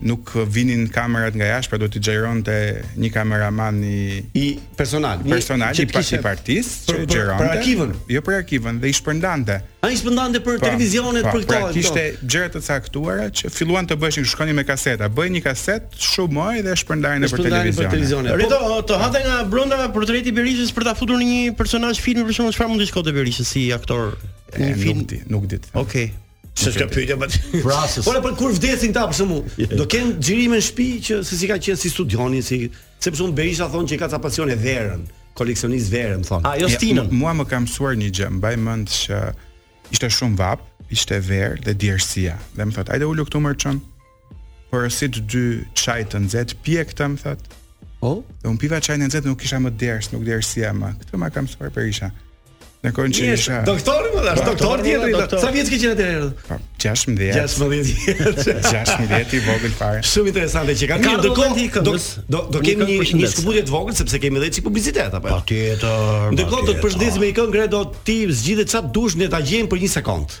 S2: Nuk
S9: vinin kamerat nga jashtë, pra do t'i xhironte një kameraman i
S2: i personal,
S9: personal i partisë,
S2: partisë,
S9: që xhironte.
S2: Për arkivën,
S9: jo për arkivën dhe i shpërndante.
S2: Ai shpërndante për pa,
S9: po,
S2: televizionet pa,
S9: po,
S2: për këto.
S9: Pra, kishte gjëra të caktuara që filluan të bëheshin, shkonin me kaseta, bëj një kasetë, shumoje dhe
S2: shpërndaje për
S9: televizion.
S2: Redi,
S3: po të hante nga brenda portreti i Berishës për ta futur në një personazh filmi për shkakun çfarë mund të shkonte Berishës si aktor? Një film
S9: nuk di. Nuk di. Okej. Okay.
S3: Se
S2: të pyetje më.
S3: Frasës.
S2: Po kur vdesin këta për shembull. Do ken xhirime në shtëpi që se si ka qenë si studionin si se për shembull Berisha thonë që ka pas pasion verën, koleksionist verën thonë.
S3: A jo stinën.
S9: Mua më ka mësuar një gjë, mbaj mend që ishte shumë vap, ishte verë dhe djersia. Dhe më thotë, ajde ulu këtu mër çun. Porositi dy çaj të nxehtë, pije këtë më thot.
S2: Po.
S9: Dhe un piva çajin e nxehtë, nuk kisha më djersë, nuk djersija më. Këtë ma ka mësuar Berisha. Në kohën që isha.
S2: Doktor, më
S9: dhash,
S2: doktor ti
S9: jeni.
S2: Sa vjeç ke qenë atëherë?
S9: 16.
S2: 16 vjeç.
S9: 16 vjeç i vogël fare.
S2: Shumë interesante që kanë. Do
S3: kohë
S2: ti
S3: këtu.
S2: Do do kemi një një shkëputje të vogël sepse kemi edhe çik publicitet apo.
S3: Patjetër.
S2: Ndërkohë do të përshëndesim me një këngë Redo ti zgjidhe ça të dush ne ta gjejmë për një sekond.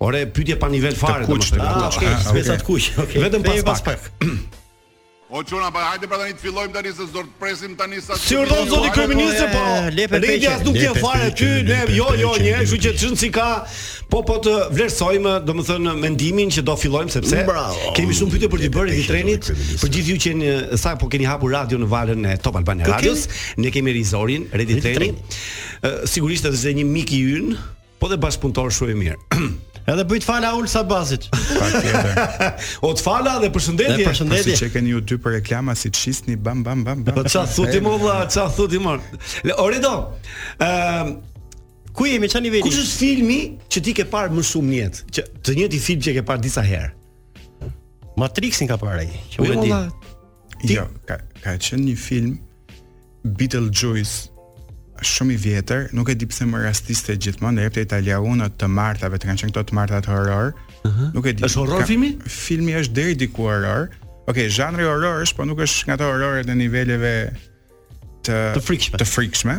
S2: Ore, pyetje pa nivel fare domethënë.
S3: Ah, okay,
S9: ah, okay.
S3: Speca të kuq. Okay.
S2: Vetëm
S3: pas,
S2: pas pak.
S5: O çuna, pa hajde pra tani të fillojmë tani se s'do të presim tani sa.
S2: Si urdhon zoti kryeministër po? Redi as nuk të
S9: pyet
S2: fare ty, ne jo jo një, kështu që çun si ka po po të vlerësojmë, domethënë mendimin që do fillojmë sepse
S3: Bravo.
S2: kemi shumë pyetje për të bërë i trenit, për gjithë ju që sapo keni hapur radio në valën e Top Albania Radios, ne kemi regjisorin, Redi Treni. Sigurisht edhe një mik i ynë, Po dhe bashkëpunëtor shumë i mirë.
S3: Edhe bëji të fala ul sa
S9: bazit.
S2: o të fala dhe përshëndetje.
S3: Dhe përshëndetje.
S9: Siç e keni ju dy për reklama si çisni bam bam bam.
S2: Po ça thotë më vlla, ça thotë më. Ore do. Ëm
S3: Ku jemi çani veri?
S2: Kush është filmi që ti ke parë më shumë në jetë? Që të njëjtin film që ke parë disa herë.
S3: Matrixin ka parë ai, që
S2: u
S3: jo, e di.
S9: Jo, ka ka qenë një film Beetlejuice shumë i vjetër, nuk e di pse më rastiste gjithmonë në Rete Italia Uno të martave, të kanë qenë këto të martat horror. Uh-huh. Nuk e di.
S2: Është horror filmi?
S9: Filmi është deri diku horror. Okej, okay, zhanri horror është, po nuk është nga ato horroret në nivele të
S3: të frikshme.
S9: Të frikshme.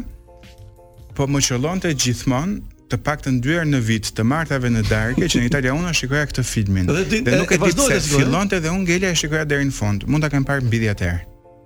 S9: Po më qëllonte gjithmonë të paktën dy herë në vit të martave në darkë që në Italia Uno shikoja këtë filmin.
S2: Dhe,
S9: dhe nuk
S2: e,
S9: e di pse fillonte dhe unë ngelja e shikoja deri në fund. Mund ta kem parë mbi 10 herë.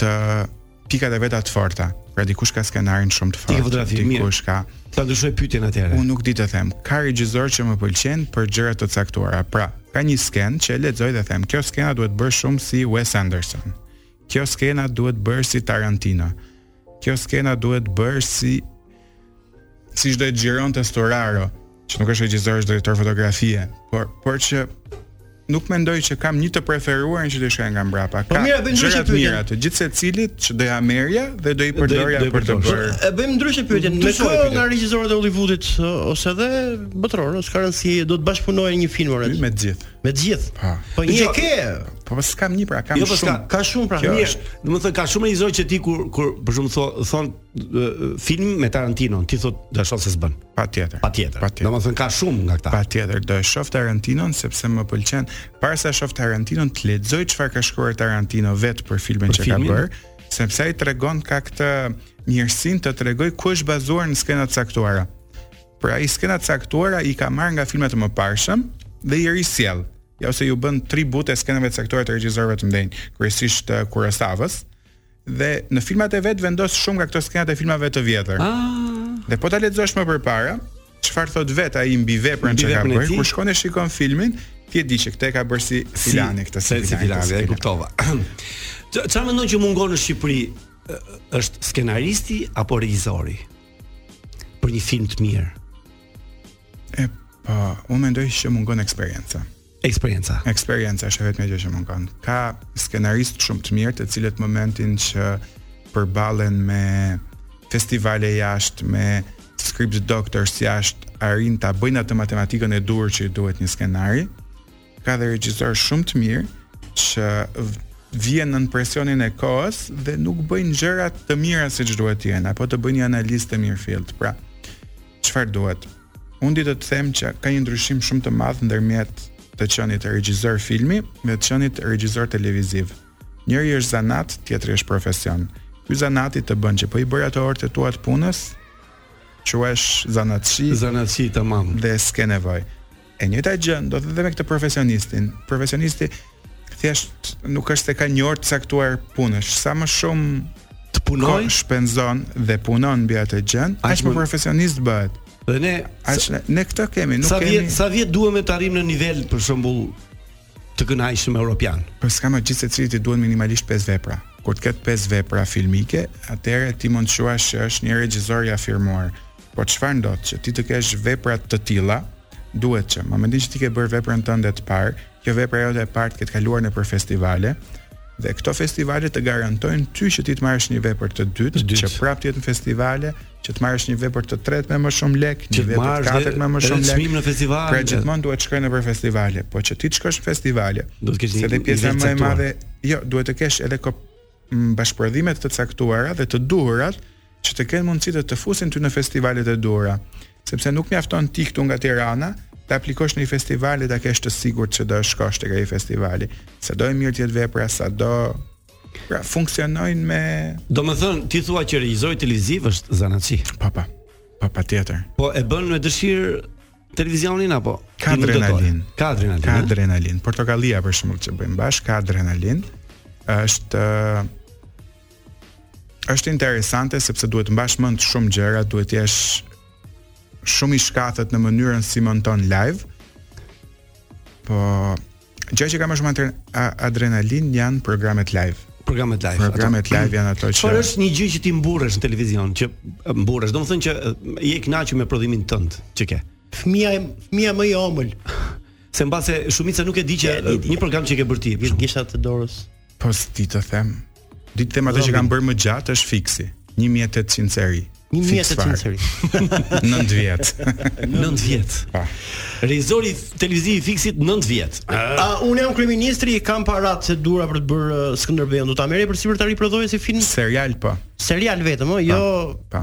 S9: të pikat e veta të forta. Pra dikush ka skenarin shumë të fortë.
S2: Fotografi,
S9: dikush ka.
S2: Ta ndryshoj pyetjen atëherë.
S9: Unë nuk di të them. Ka regjisorë që më pëlqen për gjëra të caktuara. Pra, ka një skenë që e lexoj dhe them, kjo skena duhet bërë shumë si Wes Anderson. Kjo skena duhet bërë si Tarantino. Kjo skena duhet bërë si siç do e xhironte Storaro, që nuk është regjisor, është drejtor fotografie, por por që nuk mendoj që kam një të preferuar që të shkoj nga mbrapa.
S3: Po
S9: ka
S3: mirë, bëj ndryshe
S9: të mira të gjithë secilit që do ja merrja dhe do i përdorja për të bërë.
S3: E bëjmë ndryshe pyetjen. Me kë nga regjisorët e Hollywoodit ose edhe botërorë, s'ka rëndësi, do të bashkëpunoje në një film ore.
S9: Me të gjithë.
S3: Me të gjithë.
S9: Po.
S3: po një
S2: jo,
S3: ke.
S9: Po s'po, s'kam një pra, kam
S2: jo, po,
S9: shumë.
S3: Ka shumë pra. Mirë.
S2: Domethënë ka shumë regjisorë që ti kur kur për shembull thon film me Tarantino, ti thua do e shoh se s'bën.
S9: Patjetër.
S2: Patjetër.
S9: Pa
S2: Domethënë ka shumë nga këta.
S9: Patjetër, do e shoh Tarantino sepse më pëlqen. Para se të shoh Tarantino, të lexoj çfarë ka shkruar Tarantino vetë për filmin
S2: për
S9: që
S2: filmin?
S9: ka bërë, sepse ai tregon ka këtë mirësinë të tregojë ku është bazuar në skena të caktuara. Pra ai skena të caktuara i ka marrë nga filma të mëparshëm dhe i risjell. Ja ose ju bën tribute skenave të caktuara të regjizorëve të mëdhenj, kryesisht Kurosavës. Uh, Dhe në filmat e vet vendos shumë nga këto skenat e filmave të vjetër.
S2: Ah.
S9: Dhe po ta lexosh më përpara, çfarë thotë vetë ai mbi veprën që ka bërë, kur shkon e shikon filmin, ti e di që këtë ka bërë si filani këtë
S2: si, si filani, e kuptova. Çfarë mendon që mungon në Shqipëri është skenaristi apo regjisori për një film të mirë?
S9: Epo, unë mendoj që mungon eksperienca.
S2: Eksperienca.
S9: Eksperienca është e vetmja gjë që mungon. Ka skenaristë shumë të mirë, të cilët momentin që përballen me festivale jashtë, me script doctors jashtë, arrijnë ta bëjnë atë matematikën e duhur që i duhet një skenari. Ka dhe regjisorë shumë të mirë që vijnë nën presionin e kohës dhe nuk bëjnë gjëra të mira siç duhet të jenë, apo të bëjnë një analizë të mirë fillt. Pra, Çfarë duhet? Unë di të të them që ka një ndryshim shumë të madh ndërmjet të qenit regjisor filmi dhe të qenit regjisor televiziv. Njëri është zanat, tjetri është profesion. Ky zanati të bën që po i bëre ato orët e tua të punës, quhesh zanatçi,
S2: zanatçi tamam
S9: dhe s'ke nevojë. E njëjta gjë ndodh edhe me këtë profesionistin. Profesionisti thjesht nuk është se ka një orë të caktuar punësh. Sa më shumë
S2: të punojë,
S9: shpenzon dhe punon mbi atë gjë, aq më profesionist bëhet.
S2: Dhe ne
S9: aq ne, ne këtë kemi, nuk
S2: sa
S9: kemi.
S2: Sa vjet duhen të arrijmë në nivel për shembull të kënaqshëm europian.
S9: Po s'ka më gjithsecilit i duhen minimalisht 5 vepra. Kur të ketë 5 vepra filmike, atëherë ti mund të thuash që është një regjisor i afirmuar. Po çfarë ndodh që ti të kesh vepra të tilla, duhet që momentin që ti ke bërë veprën tënde të parë, kjo vepra jote e parë të ketë kaluar nëpër festivale dhe këto festivale të garantojnë ty që ti të marrësh një vepër të dytë, dytë. që prapë të jetë në festivale, që të marrësh një vepër të tretë me më shumë lek, një vepër të katërt me më shumë lek.
S2: Çmim në festivale.
S9: Pra gjithmonë duhet të shkojë nëpër festivale, po që ti të shkosh në festivale,
S2: duhet të kesh një pjesë
S9: më e madhe. Jo, duhet të kesh edhe bashkëprodhime të caktuara dhe të duhurat që të kenë mundësi të të fusin ty në festivalet e duhura, sepse nuk mjafton ti këtu nga Tirana të aplikosh në një festival dhe ta kesh të sigurt që do të shkosh tek ai festivali. Sado e mirë të jetë vepra, sado, pra funksionojnë me
S2: Domethënë, ti thua që regjizori televiziv është zanatçi.
S9: Po po. Po patjetër.
S2: Po e bën me dëshirë televizionin apo
S9: ka adrenalinë.
S2: Ka adrenalin.
S9: Ka adrenalin. Portokallinë për shembull që bëjmë bashkë ka adrenalinë. Është është interesante sepse duhet të mbash mend shumë gjëra, duhet të jesh shumë i shkathët në mënyrën si monton live. Po Gjë që ka më shumë atër, a, adrenalin janë programet live.
S2: Programet live.
S9: Programet live janë ato që
S2: Çfarë është një gjë që ti mburresh në televizion, që mburresh, domethënë që je i kënaqur me prodhimin tënd që ke.
S3: Fëmija e fëmija më i ëmbël.
S2: Se mbase shumica nuk e di që një program që ke bërë ti,
S3: gishtat e dorës.
S9: Po di të them, Di të them atë që kam bërë më gjatë është fiksi. 1800 seri.
S3: 1800 seri.
S9: 9 vjet.
S2: 9 vjet.
S9: Pa.
S2: Regjizori televiziv i fiksit 9 vjet.
S3: A unë jam kryeministri, kam paratë e duhura për të bërë uh, Skënderbeun, do ta merrje përsipër ta riprodhoje si film?
S9: Serial po.
S3: Serial vetëm, ë, jo.
S9: Pa.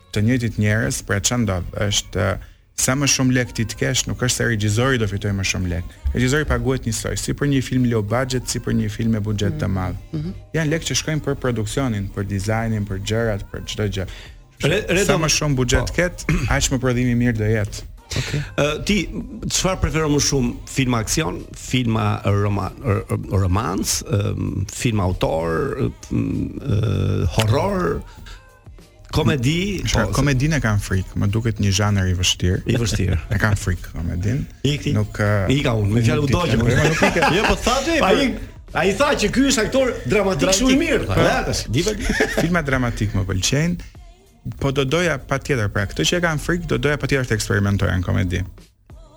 S3: të
S9: njëjtit njerëz, pra ça ndodh? Është sa më shumë lek ti të kesh, nuk është se regjizori do fitojë më shumë lek. Regjizori paguhet njësoj, si për një film low budget, si për një film me buxhet të mhm. madh. Mm -hmm. Janë lek që shkojnë për produksionin, për dizajnin, për gjërat, për çdo gjë.
S2: Pra,
S9: sa më shumë buxhet po. të ketë, aq më prodhim i mirë do jetë.
S2: Okay. Uh, ti çfarë preferon më shumë filma aksion, filma roman, romans, um, filma autor, um, uh, horror? Komedi, po,
S9: komedinë e kam frikë, më duket një zhanër i vështirë.
S2: I vështirë.
S9: E kam frikë komedinë.
S2: Ik ti.
S9: Nuk uh,
S2: ika unë, më fal, u dogj.
S9: Nuk ika.
S3: Jo, po thatë.
S2: Pa ik. Ai tha që ky është aktor dramatik shumë i mirë, tha. Ja, tash, di vetë.
S9: Filma dramatik më pëlqejnë. Po do doja patjetër pra, këtë që e kam frikë, do doja patjetër të eksperimentoja në komedi.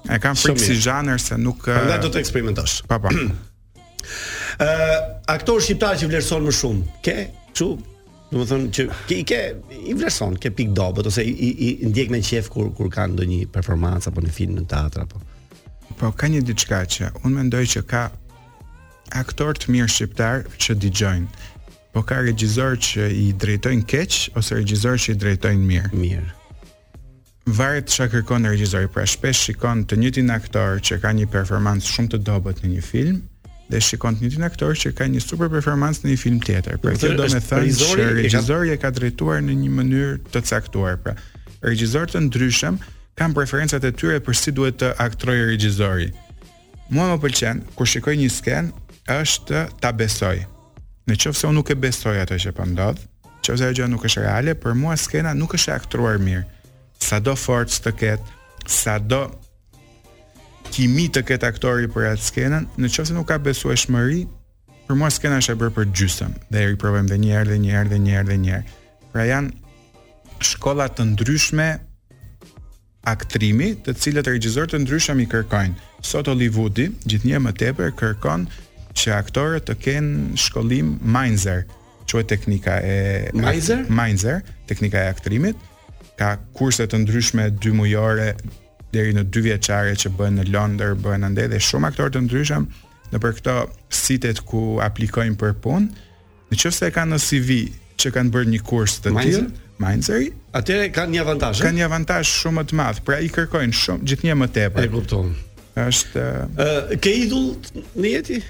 S9: E kam frikë si zhanër se nuk
S2: Prandaj do të eksperimentosh.
S9: Po po.
S2: Ë uh, aktor shqiptar që vlerëson më shumë. Kë? Çu? Domethënë që ke i ke i vlerëson, ke pikë të dobët ose i, i, i ndjek me qejf kur kur kanë ndonjë performancë apo në film në teatr apo.
S9: Po ka një diçka që unë mendoj që ka aktorë të mirë shqiptarë që dëgjojnë. Po ka regjizorë që i drejtojnë keq ose regjizorë që i drejtojnë mirë.
S2: Mirë.
S9: Varet ça kërkon regjizori, pra shpesh shikon të njëjtin aktor që ka një performancë shumë të dobët në një film dhe shikon të njëjtin aktor që ka një super performancë në një film tjetër. Pra kjo domethënë që
S2: regjizori e ka
S9: drejtuar në një mënyrë të caktuar, pra regjizorë të ndryshëm kanë preferencat e tyre për si duhet të aktrojë regjizori. Mua më pëlqen kur shikoj një skenë është ta besoj. Në qoftë se unë nuk e besoj atë që po ndodh, në qoftë se ajo gjë nuk është reale, për mua skena nuk është e aktruar mirë. Sado forcë të ketë, sado kimi të ketë aktori për atë skenën, në qoftë se nuk ka besueshmëri, për mua skena është e bërë përgjysmë dhe e riprovojmë dhe një herë dhe një herë dhe një herë dhe një herë. Pra janë shkolla të ndryshme aktrimi, të cilët regjizorë të ndryshëm i kërkojnë. Sot Hollywoodi, gjithnjë e më tepër, kërkon që aktorët të kenë shkollim Meisner, quhet teknika e
S2: Meisner,
S9: Meisner, teknika e aktrimit, ka kurse të ndryshme dy mujore deri në dy vjeçare që bëhen në Londër, bëhen andej dhe shumë aktorë të ndryshëm nëpër këto sitet ku aplikojnë për punë Në qoftë se e kanë në CV që kanë bërë një kurs të tillë, Meisneri,
S2: atëherë kanë një avantazh.
S9: Kanë një avantazh shumë më të madh, pra i kërkojnë shumë gjithnjë më tepër.
S2: E kupton.
S9: Është
S2: ë uh, ke idhull në jetë?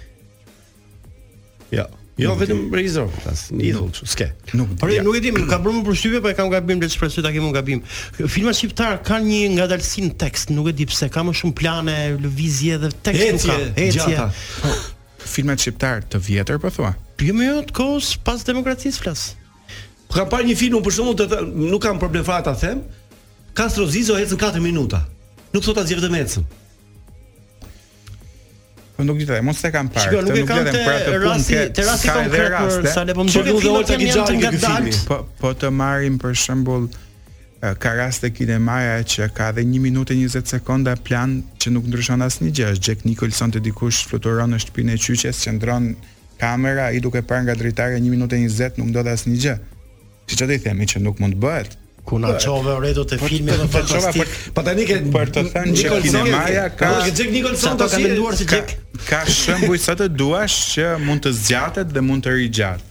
S2: Jo. Jo nuk vetëm për Izrael, tas. Idhull, s'ke.
S9: Nuk
S3: di. Nuk e di, më ka bërë më përshtypje, po e kam gabim le të shpresoj ta kem unë gabim. Filmat shqiptarë kanë një ngadalësi në tekst, nuk e di pse, ka më shumë plane, lëvizje dhe tekst nuk ka.
S2: Ecje, ecje.
S9: Filmat shqiptarë të vjetër po thua?
S3: Jo më jo të kohës pas demokracisë flas.
S2: Po kam parë një film unë për shembull të them, nuk kam problem fare ta them. Kastro Zizo ecën 4 minuta. Nuk thotë asgjë vetëm ecën.
S9: Unë nuk di të them, mos e kam parë.
S3: Shiko, nuk e kam të
S9: pra te
S3: rasti, te rasti konkret për Sale po më
S2: duhet
S3: të
S2: thotë
S3: që
S2: janë
S3: të
S2: ngadaltë.
S9: Po po të marrim për shembull Ka raste kinemaja që ka dhe një minutë e njëzet sekonda plan që nuk ndryshon asnjë gjë, është Jack Nicholson te dikush fluturon në shtëpinë e qyqes, qëndron kamera, ai duke parë nga dritarja një minutë e njëzet nuk ndodh asnjë gjë. S'i ça do i themi që nuk mund të bëhet.
S3: Ku na çove o Redo te filmi
S9: të
S3: fantastik.
S2: Po tani ke
S9: për të thënë që kinemaja ka
S2: Jack Nicholson do
S3: të menduar si Jack.
S9: Ka shembuj sa të duash që mund të zgjatet dhe mund të rrijë gjatë.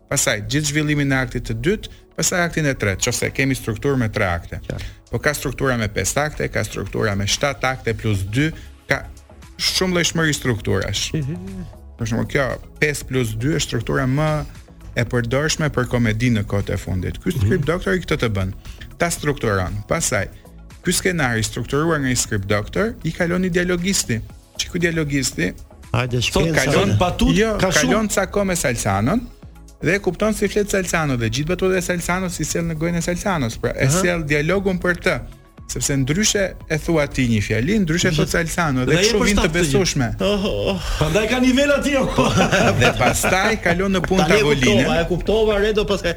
S9: pastaj gjithë zhvillimin e aktit të dytë, pastaj aktin e tretë, qofse kemi strukturë me tre akte. Po ka struktura me pesë akte, ka struktura me shtatë akte plus dy, ka shumë llojshmëri strukturash. Mm -hmm. Për shembull, kjo 5 plus 2 është struktura më e përdorshme për komedi në kohët e fundit. Ky script mm -hmm. doctori këtë të bën. Ta strukturon. Pastaj, ky skenar i strukturuar nga një script doctor i kalon një dialogisti. Çë, ky dialogisti?
S3: Hajde shkencë.
S2: Sot kalon
S3: pa
S2: tut,
S9: jo,
S2: ka shumë.
S9: Kalon ca kohë me Salsanon dhe e kupton si flet Salsano dhe gjithë batutat e Salsanos i sjell në gojën e Salsanos, pra e sjell dialogun për të sepse ndryshe e thua ti një fjali, ndryshe thotë Salsano dhe kështu vijnë të besueshme.
S2: Prandaj ka nivel aty. Po.
S9: Dhe pastaj kalon në punë tavoline.
S3: Ta kuptova, e kuptova, Redo
S9: pastaj.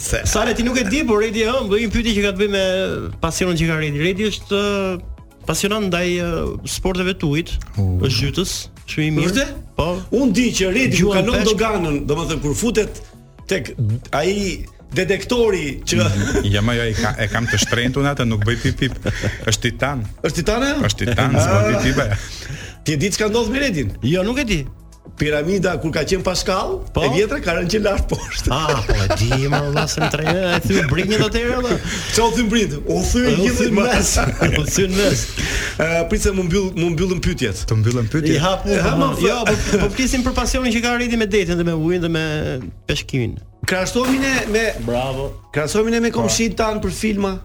S2: Se
S3: Sale ti nuk e di, por Redi ë, bëj një pyetje që ka të bëjë me pasionin që ka Redi. Redi është pasionant ndaj sporteve të ujit,
S9: uh.
S3: është zhytës, shumë i mirë.
S2: Vërtet?
S3: Po.
S2: Unë di që Redi
S3: s'e
S2: kalon doganën, domethënë kur futet tek ai detektori që
S9: jo ma, ai ka e kam të shtrenjtë unë atë nuk bën pip pip. Është titan.
S2: Është titan?
S9: Është titan, s'bën pip pip.
S2: Ti e di ç'ka ndodhur me Redin?
S3: Jo, nuk e di.
S2: Piramida kur ka qenë pa shkallë,
S3: po?
S2: e vjetra ka rënë që lart poshtë.
S3: Ah, po e di më valla se tre, e thyen brinjët atëherë valla.
S2: Ça, u thyen brinjët. U
S3: thyen
S2: gjithë në
S3: mes. U thyen në mes.
S2: Ë prit se më mbyll më mbyllën pyetjet.
S9: Të mbyllën
S3: pyetjet.
S9: I
S3: hap
S2: unë. Po, po,
S3: jo, po, po flisim për pasionin që ka Arditi me detin dhe me ujin dhe me peshkimin.
S2: Krahasohemi ne me
S3: Bravo.
S2: Krahasohemi ne me komshin tan për filma.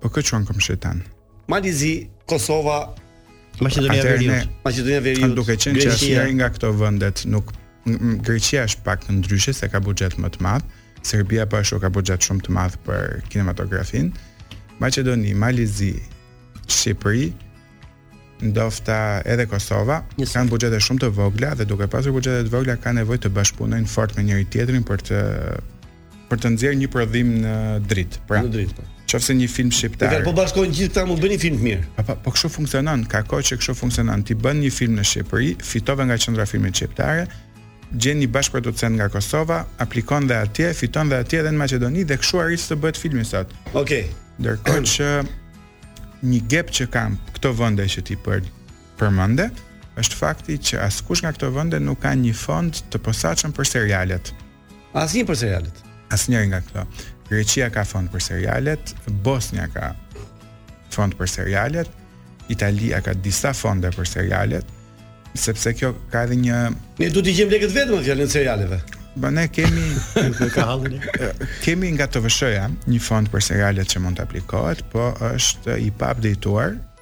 S9: Po ku çon komshin tan?
S2: Mali i Zi, Kosova,
S3: Maqedonia e Veriut,
S2: Maqedonia e Veriut.
S9: Duke qenë që asnjëri nga këto vendet, nuk Greqia është pak më ndryshe se ka buxhet më të madh. Serbia po ashtu ka buxhet shumë të madh për kinematografinë. Maqedoni, Mali Zi, Shqipëri, ndofta edhe Kosova
S3: yes.
S9: kanë buxhete shumë të vogla dhe duke pasur buxhete të vogla kanë nevojë të bashkëpunojnë fort me njëri tjetrin për të për të nxjerrë një prodhim në dritë. Pra,
S2: në dritë. Po.
S9: Qoftë një film shqiptar.
S2: Dhe po bashkojnë gjithë këta mund bëni film të mirë.
S9: Po po kështu funksionon, ka kohë që kështu funksionon. Ti bën një film në Shqipëri, fitove nga qendra filmit shqiptare, gjen një bashkëproducent nga Kosova, aplikon dhe atje, fiton dhe atje dhe në Maqedoni dhe kshu arrit të bëhet filmi sot.
S2: Okej.
S9: Ndërkohë që një gap që kanë këto vende që ti përmende, është fakti që askush nga këto vende nuk ka një fond të posaçëm për serialet.
S2: Asnjë për serialet.
S9: Asnjëri nga këto. Greqia ka fond për serialet, Bosnia ka fond për serialet, Italia ka disa fonde për serialet, sepse kjo ka edhe një
S2: Ne duhet të gjejmë lekët vetëm në fjalën e serialeve.
S9: Ba ne kemi
S3: ka hallin.
S9: Kemi nga TVSH-ja një fond për serialet që mund të aplikohet, po është i pa updateuar,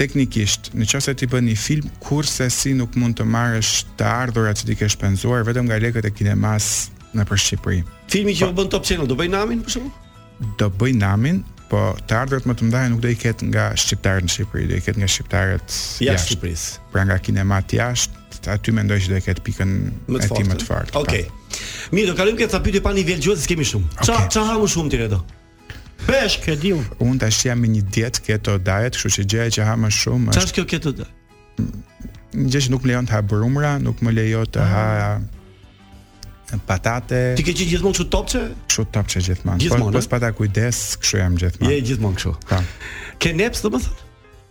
S9: Teknikisht, në qoftë se ti bën një film, kurrsesi nuk mund të marrësh të ardhurat që ti ke shpenzuar vetëm nga lekët e kinemasë nëpër Shqipëri.
S2: Filmi që po bën Top Channel do bëj namin për shembull?
S9: Do bëj namin, po të ardhurat më të mëdha nuk do i ketë nga shqiptarët në Shqipëri, do i ketë nga shqiptarët
S2: jashtë Shqipërisë.
S9: Pra nga kinemat jashtë, aty mendoj që do e ketë pikën
S2: më të fortë. Okej. Mirë, do kalojmë te ca pyetje pa nivel gjuhës, s'kemi shumë. Ça
S9: okay.
S2: ça ha më shumë ti Redo?
S3: Peshk e di
S9: unë. Unë tash jam me një diet keto diet, kështu që gjëja që ha më shumë është.
S2: Ça është kjo keto diet?
S9: Një gjë që nuk më lejon të ha brumra, nuk më lejon të ha patate.
S2: Ti ke qenë gjithmonë kështu topçe?
S9: Kështu topçe gjithmonë.
S2: Po, gjithmonë.
S9: Po, pa ta kujdes, kështu jam gjithmonë.
S2: Je gjithmonë kështu.
S9: Po.
S2: Ke neps domethënë?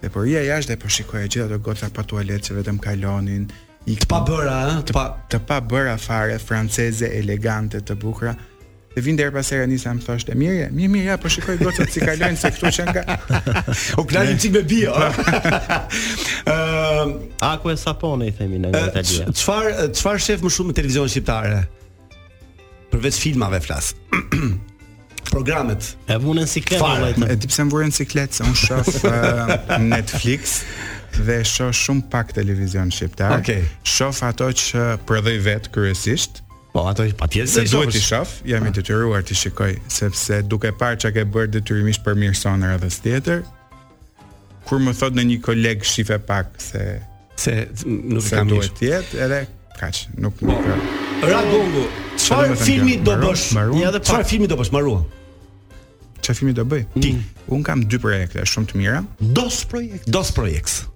S9: E
S2: po
S9: rrija jashtë dhe po shikoja gjithë ato goca pa tualet që vetëm kalonin, ik
S2: të pa bëra, ë, të pa
S9: të pa bëra fare franceze elegante të bukura. Dhe vinte her pas here Anisa më thoshte, mirë je, mirë mirë ja po shikoj gocat si kalojnë se këtu që nga.
S2: U kënaqe një çik me bio. Ëm,
S3: acqua e sapone i themi në Itali.
S2: Çfarë çfarë shef më shumë në televizion shqiptare? Përveç filmave flas. Programet.
S3: Më vure në
S2: siklet
S3: vallai.
S9: E di pse më vure në siklet, se un shof uh, Netflix dhe shoh shumë pak televizion shqiptar.
S2: Okay.
S9: Shof ato që prodhoj vetë kryesisht.
S2: Po ato patjetër
S9: se duhet t'i shof, jam i detyruar t'i shikoj sepse duke parë çka ke bërë detyrimisht përmirësohen herës tjetër, Kur më thotë një koleg shife pak se
S2: se nuk e kam
S9: duhet të jetë edhe kaq, nuk po, nuk ka.
S2: Ra gongu, çfarë filmi do bësh? Ja edhe çfarë filmi do bësh? Mbaruam.
S9: Çfarë filmi do bëj?
S2: Ti, mm.
S9: un kam dy projekte shumë të mira.
S2: Dos projekt, dos
S9: projekt.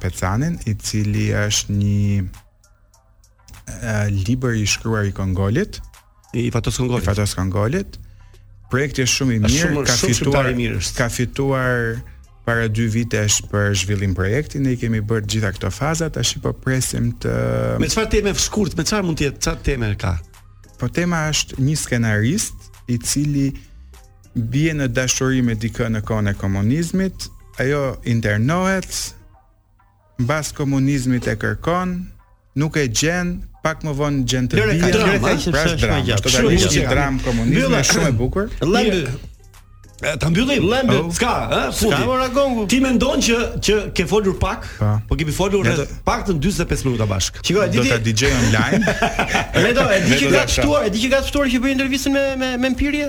S9: Pecanin, i cili është një uh, libër i shkruar i Kongolit,
S2: i Fatos Kongolit.
S9: I Fatos Kongolit. Projekti është shumë i mirë,
S2: shumë,
S9: ka
S2: shumë
S9: fituar
S2: mirë është.
S9: ka fituar para dy vitesh për zhvillim projekti, ne i kemi bërë të gjitha këto faza, tashi po presim të
S2: Me çfarë teme shkurt, me çfarë mund të jetë, çfarë teme ka?
S9: Po tema është një skenarist i cili bie në dashuri me dikë në kohën e komunizmit, ajo internohet, mbas komunizmit e kërkon, nuk e gjen, pak më vonë gjen të bijën.
S3: Lëre ka që
S9: pra
S3: është
S9: dramë.
S3: Është
S9: totalisht një dramë komunizmi shumë e bukur.
S3: Le
S2: ta mbyllim. Ta mbyllim,
S3: le ta mbyllim.
S2: Oh. S'ka, ë, futi.
S3: S'ka, ra gongu.
S2: Ti mendon që që ke folur pak? Pa.
S9: Po.
S2: po kemi folur rreth paktën 45 minuta bashk.
S3: Shiko, e di ti.
S9: Do ta DJ online.
S3: Redo, e di që ka ftuar, e di që ka ftuar që bëj intervistën me me me
S9: Mpirje?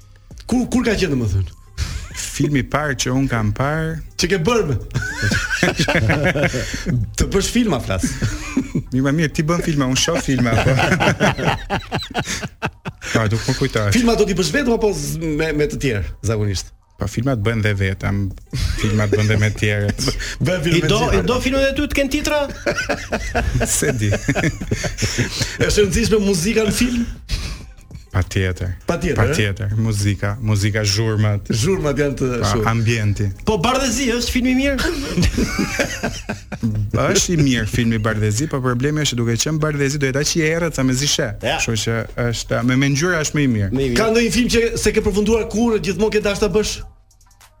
S2: Kur kur ka qenë domethënë?
S9: Filmi i parë që un kam parë,
S2: Që ke bërë? të bësh filma flas.
S9: mirë, më mirë ti bën filma, un shoh filma apo. Ka do po kujtohesh.
S2: Filma do t'i bësh vetëm apo z- me me të tjerë zakonisht?
S9: Po filmat bëhen dhe vetëm, filmat bën dhe me të tjerët.
S2: Bëj
S3: I
S2: filma.
S3: do i do filmat e tu të kenë titra?
S9: S'e di.
S2: Është e rëndësishme muzika në film?
S9: Patjetër.
S2: Patjetër.
S9: Patjetër, muzika, muzika zhurmat.
S2: Zhurmat janë të
S9: pa,
S2: shumë.
S9: Ambienti.
S3: Po bardhezi është film i mirë?
S9: është i mirë filmi bardhezi, po problemi është duke qenë bardhezi do jetë aq i errët sa mezi sheh.
S3: Ja.
S9: Kështu që është me me ngjyra është më i mirë.
S2: Ka ndonjë film që s'e ke përfunduar kurrë gjithmonë ke dashur ta bësh?